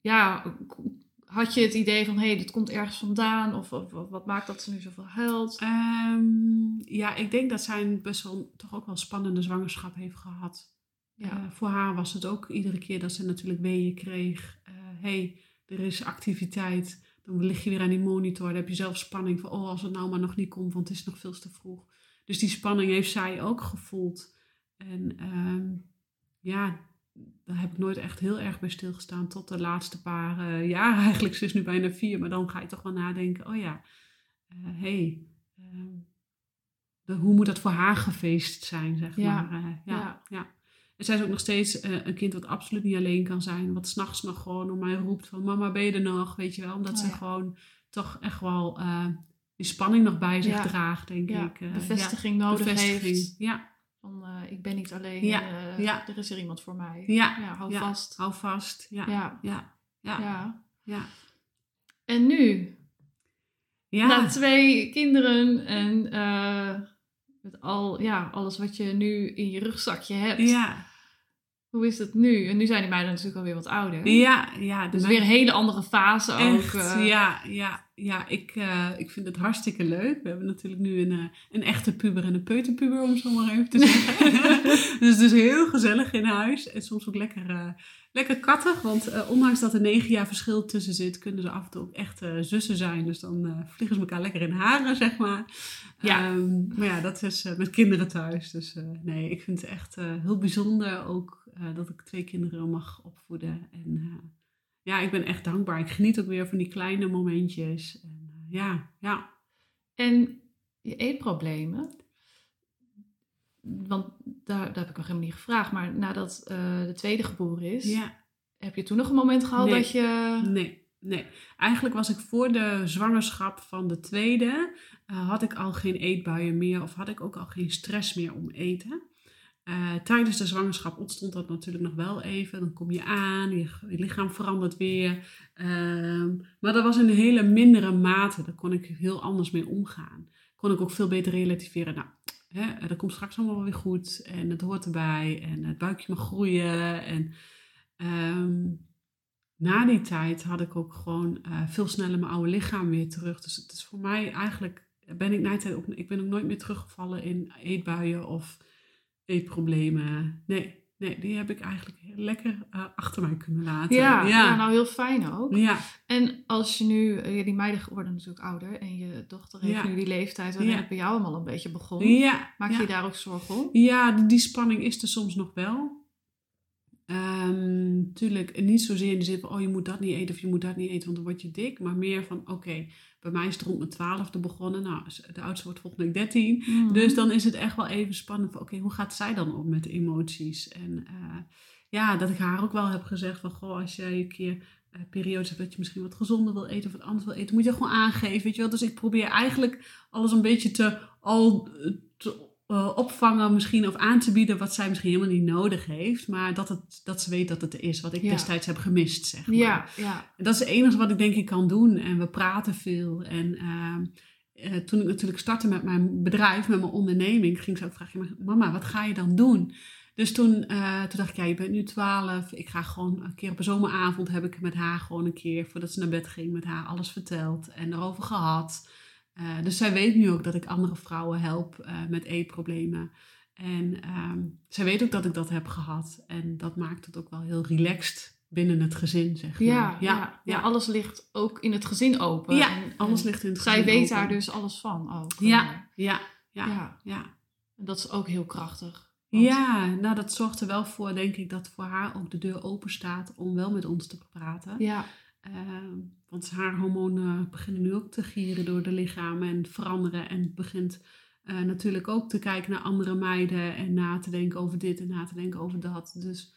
ja, had je het idee van... hé, hey, dit komt ergens vandaan? Of, of, wat maakt dat ze nu zoveel huilt? Ehm, ja, ik denk dat zij een best wel toch ook wel spannende zwangerschap heeft gehad. Ja. Eh, voor haar was het ook iedere keer dat ze natuurlijk weeën kreeg. Hé, hey, er is activiteit. Dan lig je weer aan die monitor. Dan heb je zelf spanning van, oh, als het nou maar nog niet komt, want het is nog veel te vroeg. Dus die spanning heeft zij ook gevoeld. En ehm, ja, daar heb ik nooit echt heel erg bij stilgestaan tot de laatste paar eh, jaar. <laughs> Eigenlijk, ze is nu bijna vier, maar dan ga je toch wel nadenken, oh ja, hé, hey, ehm, hoe moet dat voor haar gefeest zijn, zeg Ja, maar. eh, ja, ja. ja. En zij is ook nog steeds eh, een kind wat absoluut niet alleen kan zijn. Wat s'nachts nog gewoon om mij roept van mama ben je er nog, weet je wel. Omdat Oh, ze gewoon toch echt wel eh, die spanning nog bij zich Ja. draagt, denk Ja, ik. eh, bevestiging nodig bevestiging. heeft. Ja, Van, ik ben niet alleen, Ja, ja. er is er iemand voor mij. Ja, hou vast. hou vast. Ja, Ja, ja, ja. En nu, Ja. na twee kinderen en met al, ja, alles wat je nu in je rugzakje hebt. ja. Hoe is het nu? En nu zijn die meiden natuurlijk alweer wat ouder. Ja, ja. Dus weer een hele andere fase ook. Eh. ja, ja, ja. Ik, eh, ik vind het hartstikke leuk. We hebben natuurlijk nu een, eh, een echte puber en een peuterpuber, om het zo maar even te zeggen. <laughs> dus het is heel gezellig in huis. En soms ook lekker, lekker kattig. Want eh, ondanks dat er negen jaar verschil tussen zit, kunnen ze af en toe ook echt eh, zussen zijn. Dus dan eh, vliegen ze elkaar lekker in haren, zeg maar. Ja. Ehm, maar ja, dat is met kinderen thuis. Dus nee, ik vind het echt heel bijzonder ook dat ik twee kinderen mag opvoeden. En ja, ik ben echt dankbaar. Ik geniet ook weer van die kleine momentjes. En, ja, ja. En je eetproblemen. Want daar, daar heb ik nog helemaal niet gevraagd. Maar nadat eh, de tweede geboren is, ja. heb je toen nog een moment gehad Nee. dat je. Nee, nee. Eigenlijk was ik voor de zwangerschap van de tweede, uh, had ik al geen eetbuien meer of had ik ook al geen stress meer om eten. Uh, tijdens de zwangerschap ontstond dat natuurlijk nog wel even. Dan kom je aan, je, je lichaam verandert weer. Uh, maar dat was in een hele mindere mate. Daar kon ik heel anders mee omgaan. Kon ik ook veel beter relativeren. Nou, dat komt straks allemaal weer goed. En het hoort erbij. En het buikje mag groeien. En um, na die tijd had ik ook gewoon uh, veel sneller mijn oude lichaam weer terug. Dus het is voor mij eigenlijk, ben ik, na tijd ook, ik ben ook nooit meer teruggevallen in eetbuien of eetproblemen. Nee, nee, die heb ik eigenlijk lekker uh, achter mij kunnen laten. Ja, ja. nou heel fijn ook. Ja. En als je nu, uh, die meiden worden natuurlijk ouder en je dochter heeft nu die leeftijd waarin het bij jou allemaal een beetje begon. Ja, Maak ja. je daar ook zorgen om? Ja, die spanning is er soms nog wel. Ehm tuurlijk, niet zozeer in de zin van, oh je moet dat niet eten of je moet dat niet eten, want dan word je dik. Maar meer van, oké, bij mij is het rond mijn twaalfde begonnen. Nou, de oudste wordt volgende week 13. Mhm. Dus dan is het echt wel even spannend van, oké, hoe gaat zij dan om met de emoties? En eh, ja, dat ik haar ook wel heb gezegd van, goh, als jij een keer eh, periodes hebt dat je misschien wat gezonder wil eten of wat anders wil eten, moet je gewoon aangeven, weet je wel. Dus ik probeer eigenlijk alles een beetje te, al, eh, te eh, opvangen misschien of aan te bieden wat zij misschien helemaal niet nodig heeft. Maar dat, het, dat ze weet dat het er is, wat ik Ja. destijds heb gemist, zeg maar. Ja, ja. En dat is het enige wat ik denk ik kan doen. En we praten veel. En ehm, eh, toen ik natuurlijk startte met mijn bedrijf, met mijn onderneming, ging ze ook vragen, "Maar mama, wat ga je dan doen? Dus toen, eh, toen dacht ik, ja, je bent nu 12. Ik ga gewoon een keer op een zomeravond heb ik met haar gewoon een keer, voordat ze naar bed ging, met haar alles verteld en erover gehad. Eh, dus zij weet nu ook dat ik andere vrouwen help eh, met eetproblemen. En ehm, zij weet ook dat ik dat heb gehad. En dat maakt het ook wel heel relaxed binnen het gezin, zeg maar. Ja, ja, ja. alles ligt ook in het gezin open. Ja, En- alles en ligt in het Zij gezin weet open. daar dus alles van ook. Ja, Eh, ja, ja, ja. ja. ja. En dat is ook heel krachtig. Want- Ja, nou dat zorgt er wel voor, denk ik, dat voor haar ook de deur open staat om wel met ons te praten. Ja, Ehm, want haar hormonen beginnen nu ook te gieren door de lichaam en veranderen. En begint eh, natuurlijk ook te kijken naar andere meiden en na te denken over dit en na te denken over dat. Dus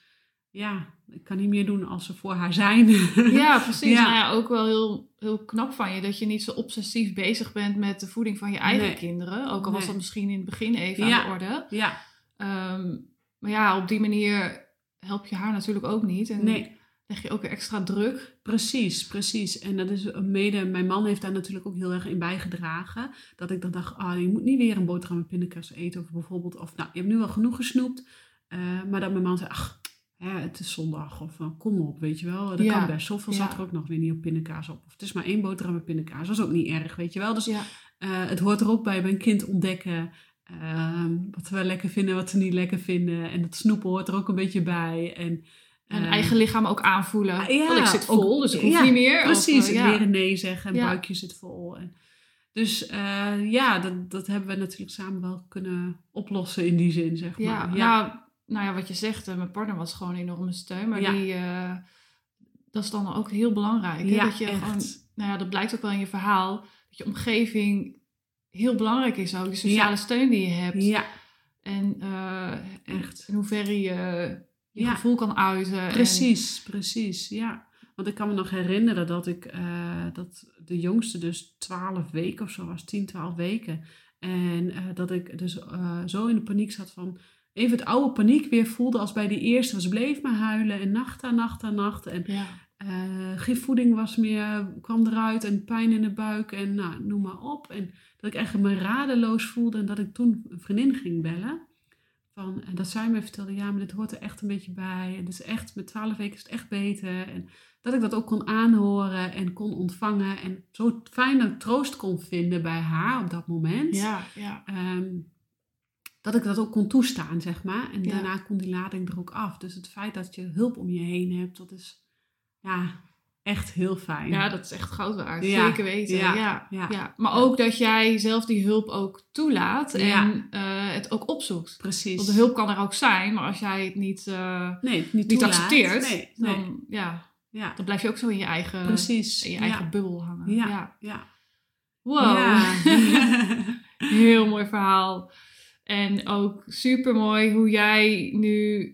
ja, ik kan niet meer doen als ze voor haar zijn. <laughs> ja precies. Ja. Nou ja, ook wel heel, heel knap van je dat je niet zo obsessief bezig bent met de voeding van je eigen Nee. kinderen. Ook al was dat misschien in het begin even Ja. aan de orde. ja, Ehm, maar ja, op die manier help je haar natuurlijk ook niet. En nee. Leg je ook weer extra druk. Precies, precies. En dat is mede, mijn man heeft daar natuurlijk ook heel erg in bijgedragen. Dat ik dan dacht, ah, je moet niet weer een boterham met pindakaas eten. Of bijvoorbeeld, of nou, je hebt nu wel genoeg gesnoept. Eh, maar dat mijn man zei, ach, hè, het is zondag. Of eh, kom op, weet je wel. Dat Ja, kan best. Zoveel ja. zat er ook nog weer niet op pindakaas op. Of het is maar één boterham met pindakaas. Dat is ook niet erg, weet je wel. Dus eh, het hoort er ook bij, bij een kind ontdekken. ehm, wat we lekker vinden, wat ze niet lekker vinden. En het snoepen hoort er ook een beetje bij. En, en eh, eigen lichaam ook aanvoelen. Ah, ja, Want ik zit vol, dus ik hoef ja, niet meer. Of, Precies, eh, ja. weer een nee zeggen en Ja. buikje zit vol. En, dus eh, ja, dat, dat hebben we natuurlijk samen wel kunnen oplossen in die zin, zeg Ja, maar. Nou, nou ja, wat je zegt, eh, mijn partner was gewoon een enorme steun. Maar Ja. die, eh, dat is dan ook heel belangrijk. hè? Ja, dat je echt. gewoon, nou ja, dat blijkt ook wel in je verhaal. Dat je omgeving heel belangrijk is ook. De sociale Ja. steun die je hebt. Ja, En eh, Echt. in hoeverre je je Ja. gevoel kan uiten. en- precies, precies, ja. Want ik kan me nog herinneren dat ik, eh, dat de jongste dus 12 weken of zo was, 10, 12 weken. En eh, dat ik dus eh, zo in de paniek zat van, even het oude paniek weer voelde als bij die eerste. Ze bleef maar huilen en nacht aan nacht aan nacht. En ja. Geen voeding was meer, kwam eruit en pijn in de buik en nou, noem maar op. En dat ik echt me radeloos voelde en dat ik toen een vriendin ging bellen. Van, en dat zij me vertelde, ja, maar dit hoort er echt een beetje bij. En is echt, met twaalf weken is het echt beter. En dat ik dat ook kon aanhoren en kon ontvangen. En zo fijne troost kon vinden bij haar op dat moment. ja, ja. Ehm, dat ik dat ook kon toestaan, zeg maar. En Ja. daarna kon die lading er ook af. Dus het feit dat je hulp om je heen hebt, dat is ja, echt heel fijn. Ja, dat is echt goud waard. Ja, Zeker weten. Ja, ja, ja, ja. Maar ook dat jij zelf die hulp ook toelaat en eh, het ook opzoekt. Precies. Want de hulp kan er ook zijn, maar als jij het niet, eh, nee, niet, accepteert, Nee, nee. dan, ja, Ja, dan blijf je ook zo in je eigen, precies. in je eigen bubbel hangen. Ja. Ja. Ja. Wow. Ja. <laughs> Heel mooi verhaal. En ook super mooi hoe jij nu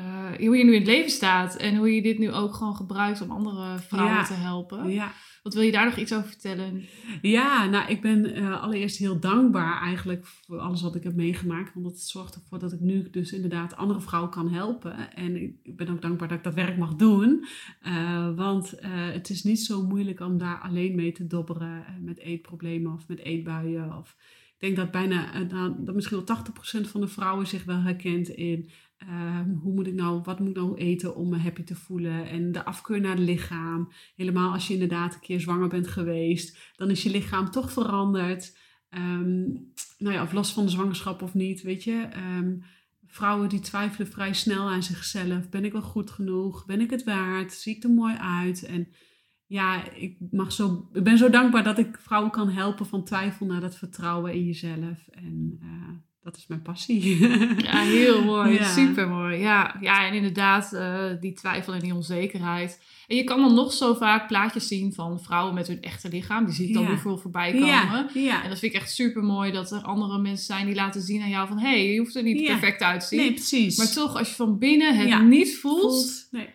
eh, hoe je nu in het leven staat en hoe je dit nu ook gewoon gebruikt om andere vrouwen Ja. te helpen. Ja. Wat wil je daar nog iets over vertellen? Ja, nou, ik ben eh, allereerst heel dankbaar eigenlijk voor alles wat ik heb meegemaakt. Want dat zorgt ervoor dat ik nu dus inderdaad andere vrouwen kan helpen. En ik ben ook dankbaar dat ik dat werk mag doen. Eh, want het is niet zo moeilijk om daar alleen mee te dobberen met eetproblemen of met eetbuien. Of, ik denk dat bijna, nou, dat misschien wel 80% van de vrouwen zich wel herkent in... ehm, hoe moet ik nou, wat moet ik nou eten om me happy te voelen? En de afkeur naar het lichaam. Helemaal als je inderdaad een keer zwanger bent geweest, dan is je lichaam toch veranderd. Ehm, nou ja, of los van de zwangerschap of niet, weet je. Ehm, vrouwen die twijfelen vrij snel aan zichzelf. Ben ik wel goed genoeg? Ben ik het waard? Zie ik er mooi uit? En ja, ik, mag zo, ik ben zo dankbaar dat ik vrouwen kan helpen van twijfel naar dat vertrouwen in jezelf. En eh, dat is mijn passie. <laughs> Ja, heel mooi. Ja. Super mooi. Ja, ja, en inderdaad, eh, die twijfel en die onzekerheid. En je kan dan nog zo vaak plaatjes zien van vrouwen met hun echte lichaam. Die zie ik dan Ja. weer veel voorbij komen. Ja, ja. En dat vind ik echt super mooi dat er andere mensen zijn die laten zien aan jou van... hé, hey, je hoeft er niet perfect uit te zien. Nee, precies. Maar toch, als je van binnen het niet voelt, Voelt- Nee,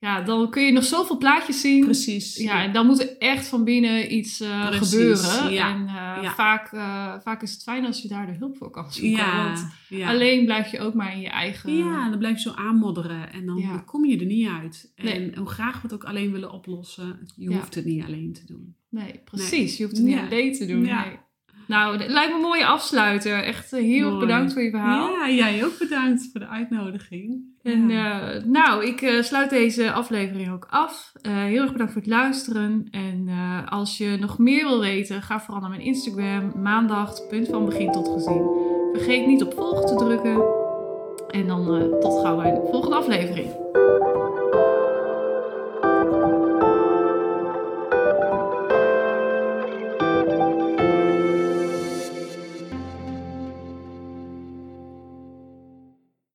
ja, dan kun je nog zoveel plaatjes zien. precies. Ja, en dan moet er echt van binnen iets eh, Precies, gebeuren. ja. En eh, Ja. Vaak, eh, vaak is het fijn als je daar de hulp voor kan zoeken. Ja, Want alleen blijf je ook maar in je eigen... Ja, dan blijf je zo aanmodderen en dan kom je er niet uit. En Nee. hoe graag we het ook alleen willen oplossen, je hoeft het niet alleen te doen. Nee, precies. Je hoeft het niet alleen te doen. Nee. Nou, het lijkt me een mooie afsluiter. Echt eh, heel erg Mooi. bedankt voor je verhaal. Ja, jij ook bedankt voor de uitnodiging. En Ja. eh, nou, ik eh, sluit deze aflevering ook af. Heel erg bedankt voor het luisteren. En als je nog meer wil weten, ga vooral naar mijn Instagram. Maandag, punt van begin tot gezien. Vergeet niet op volgen te drukken. En dan tot gauw bij de volgende aflevering.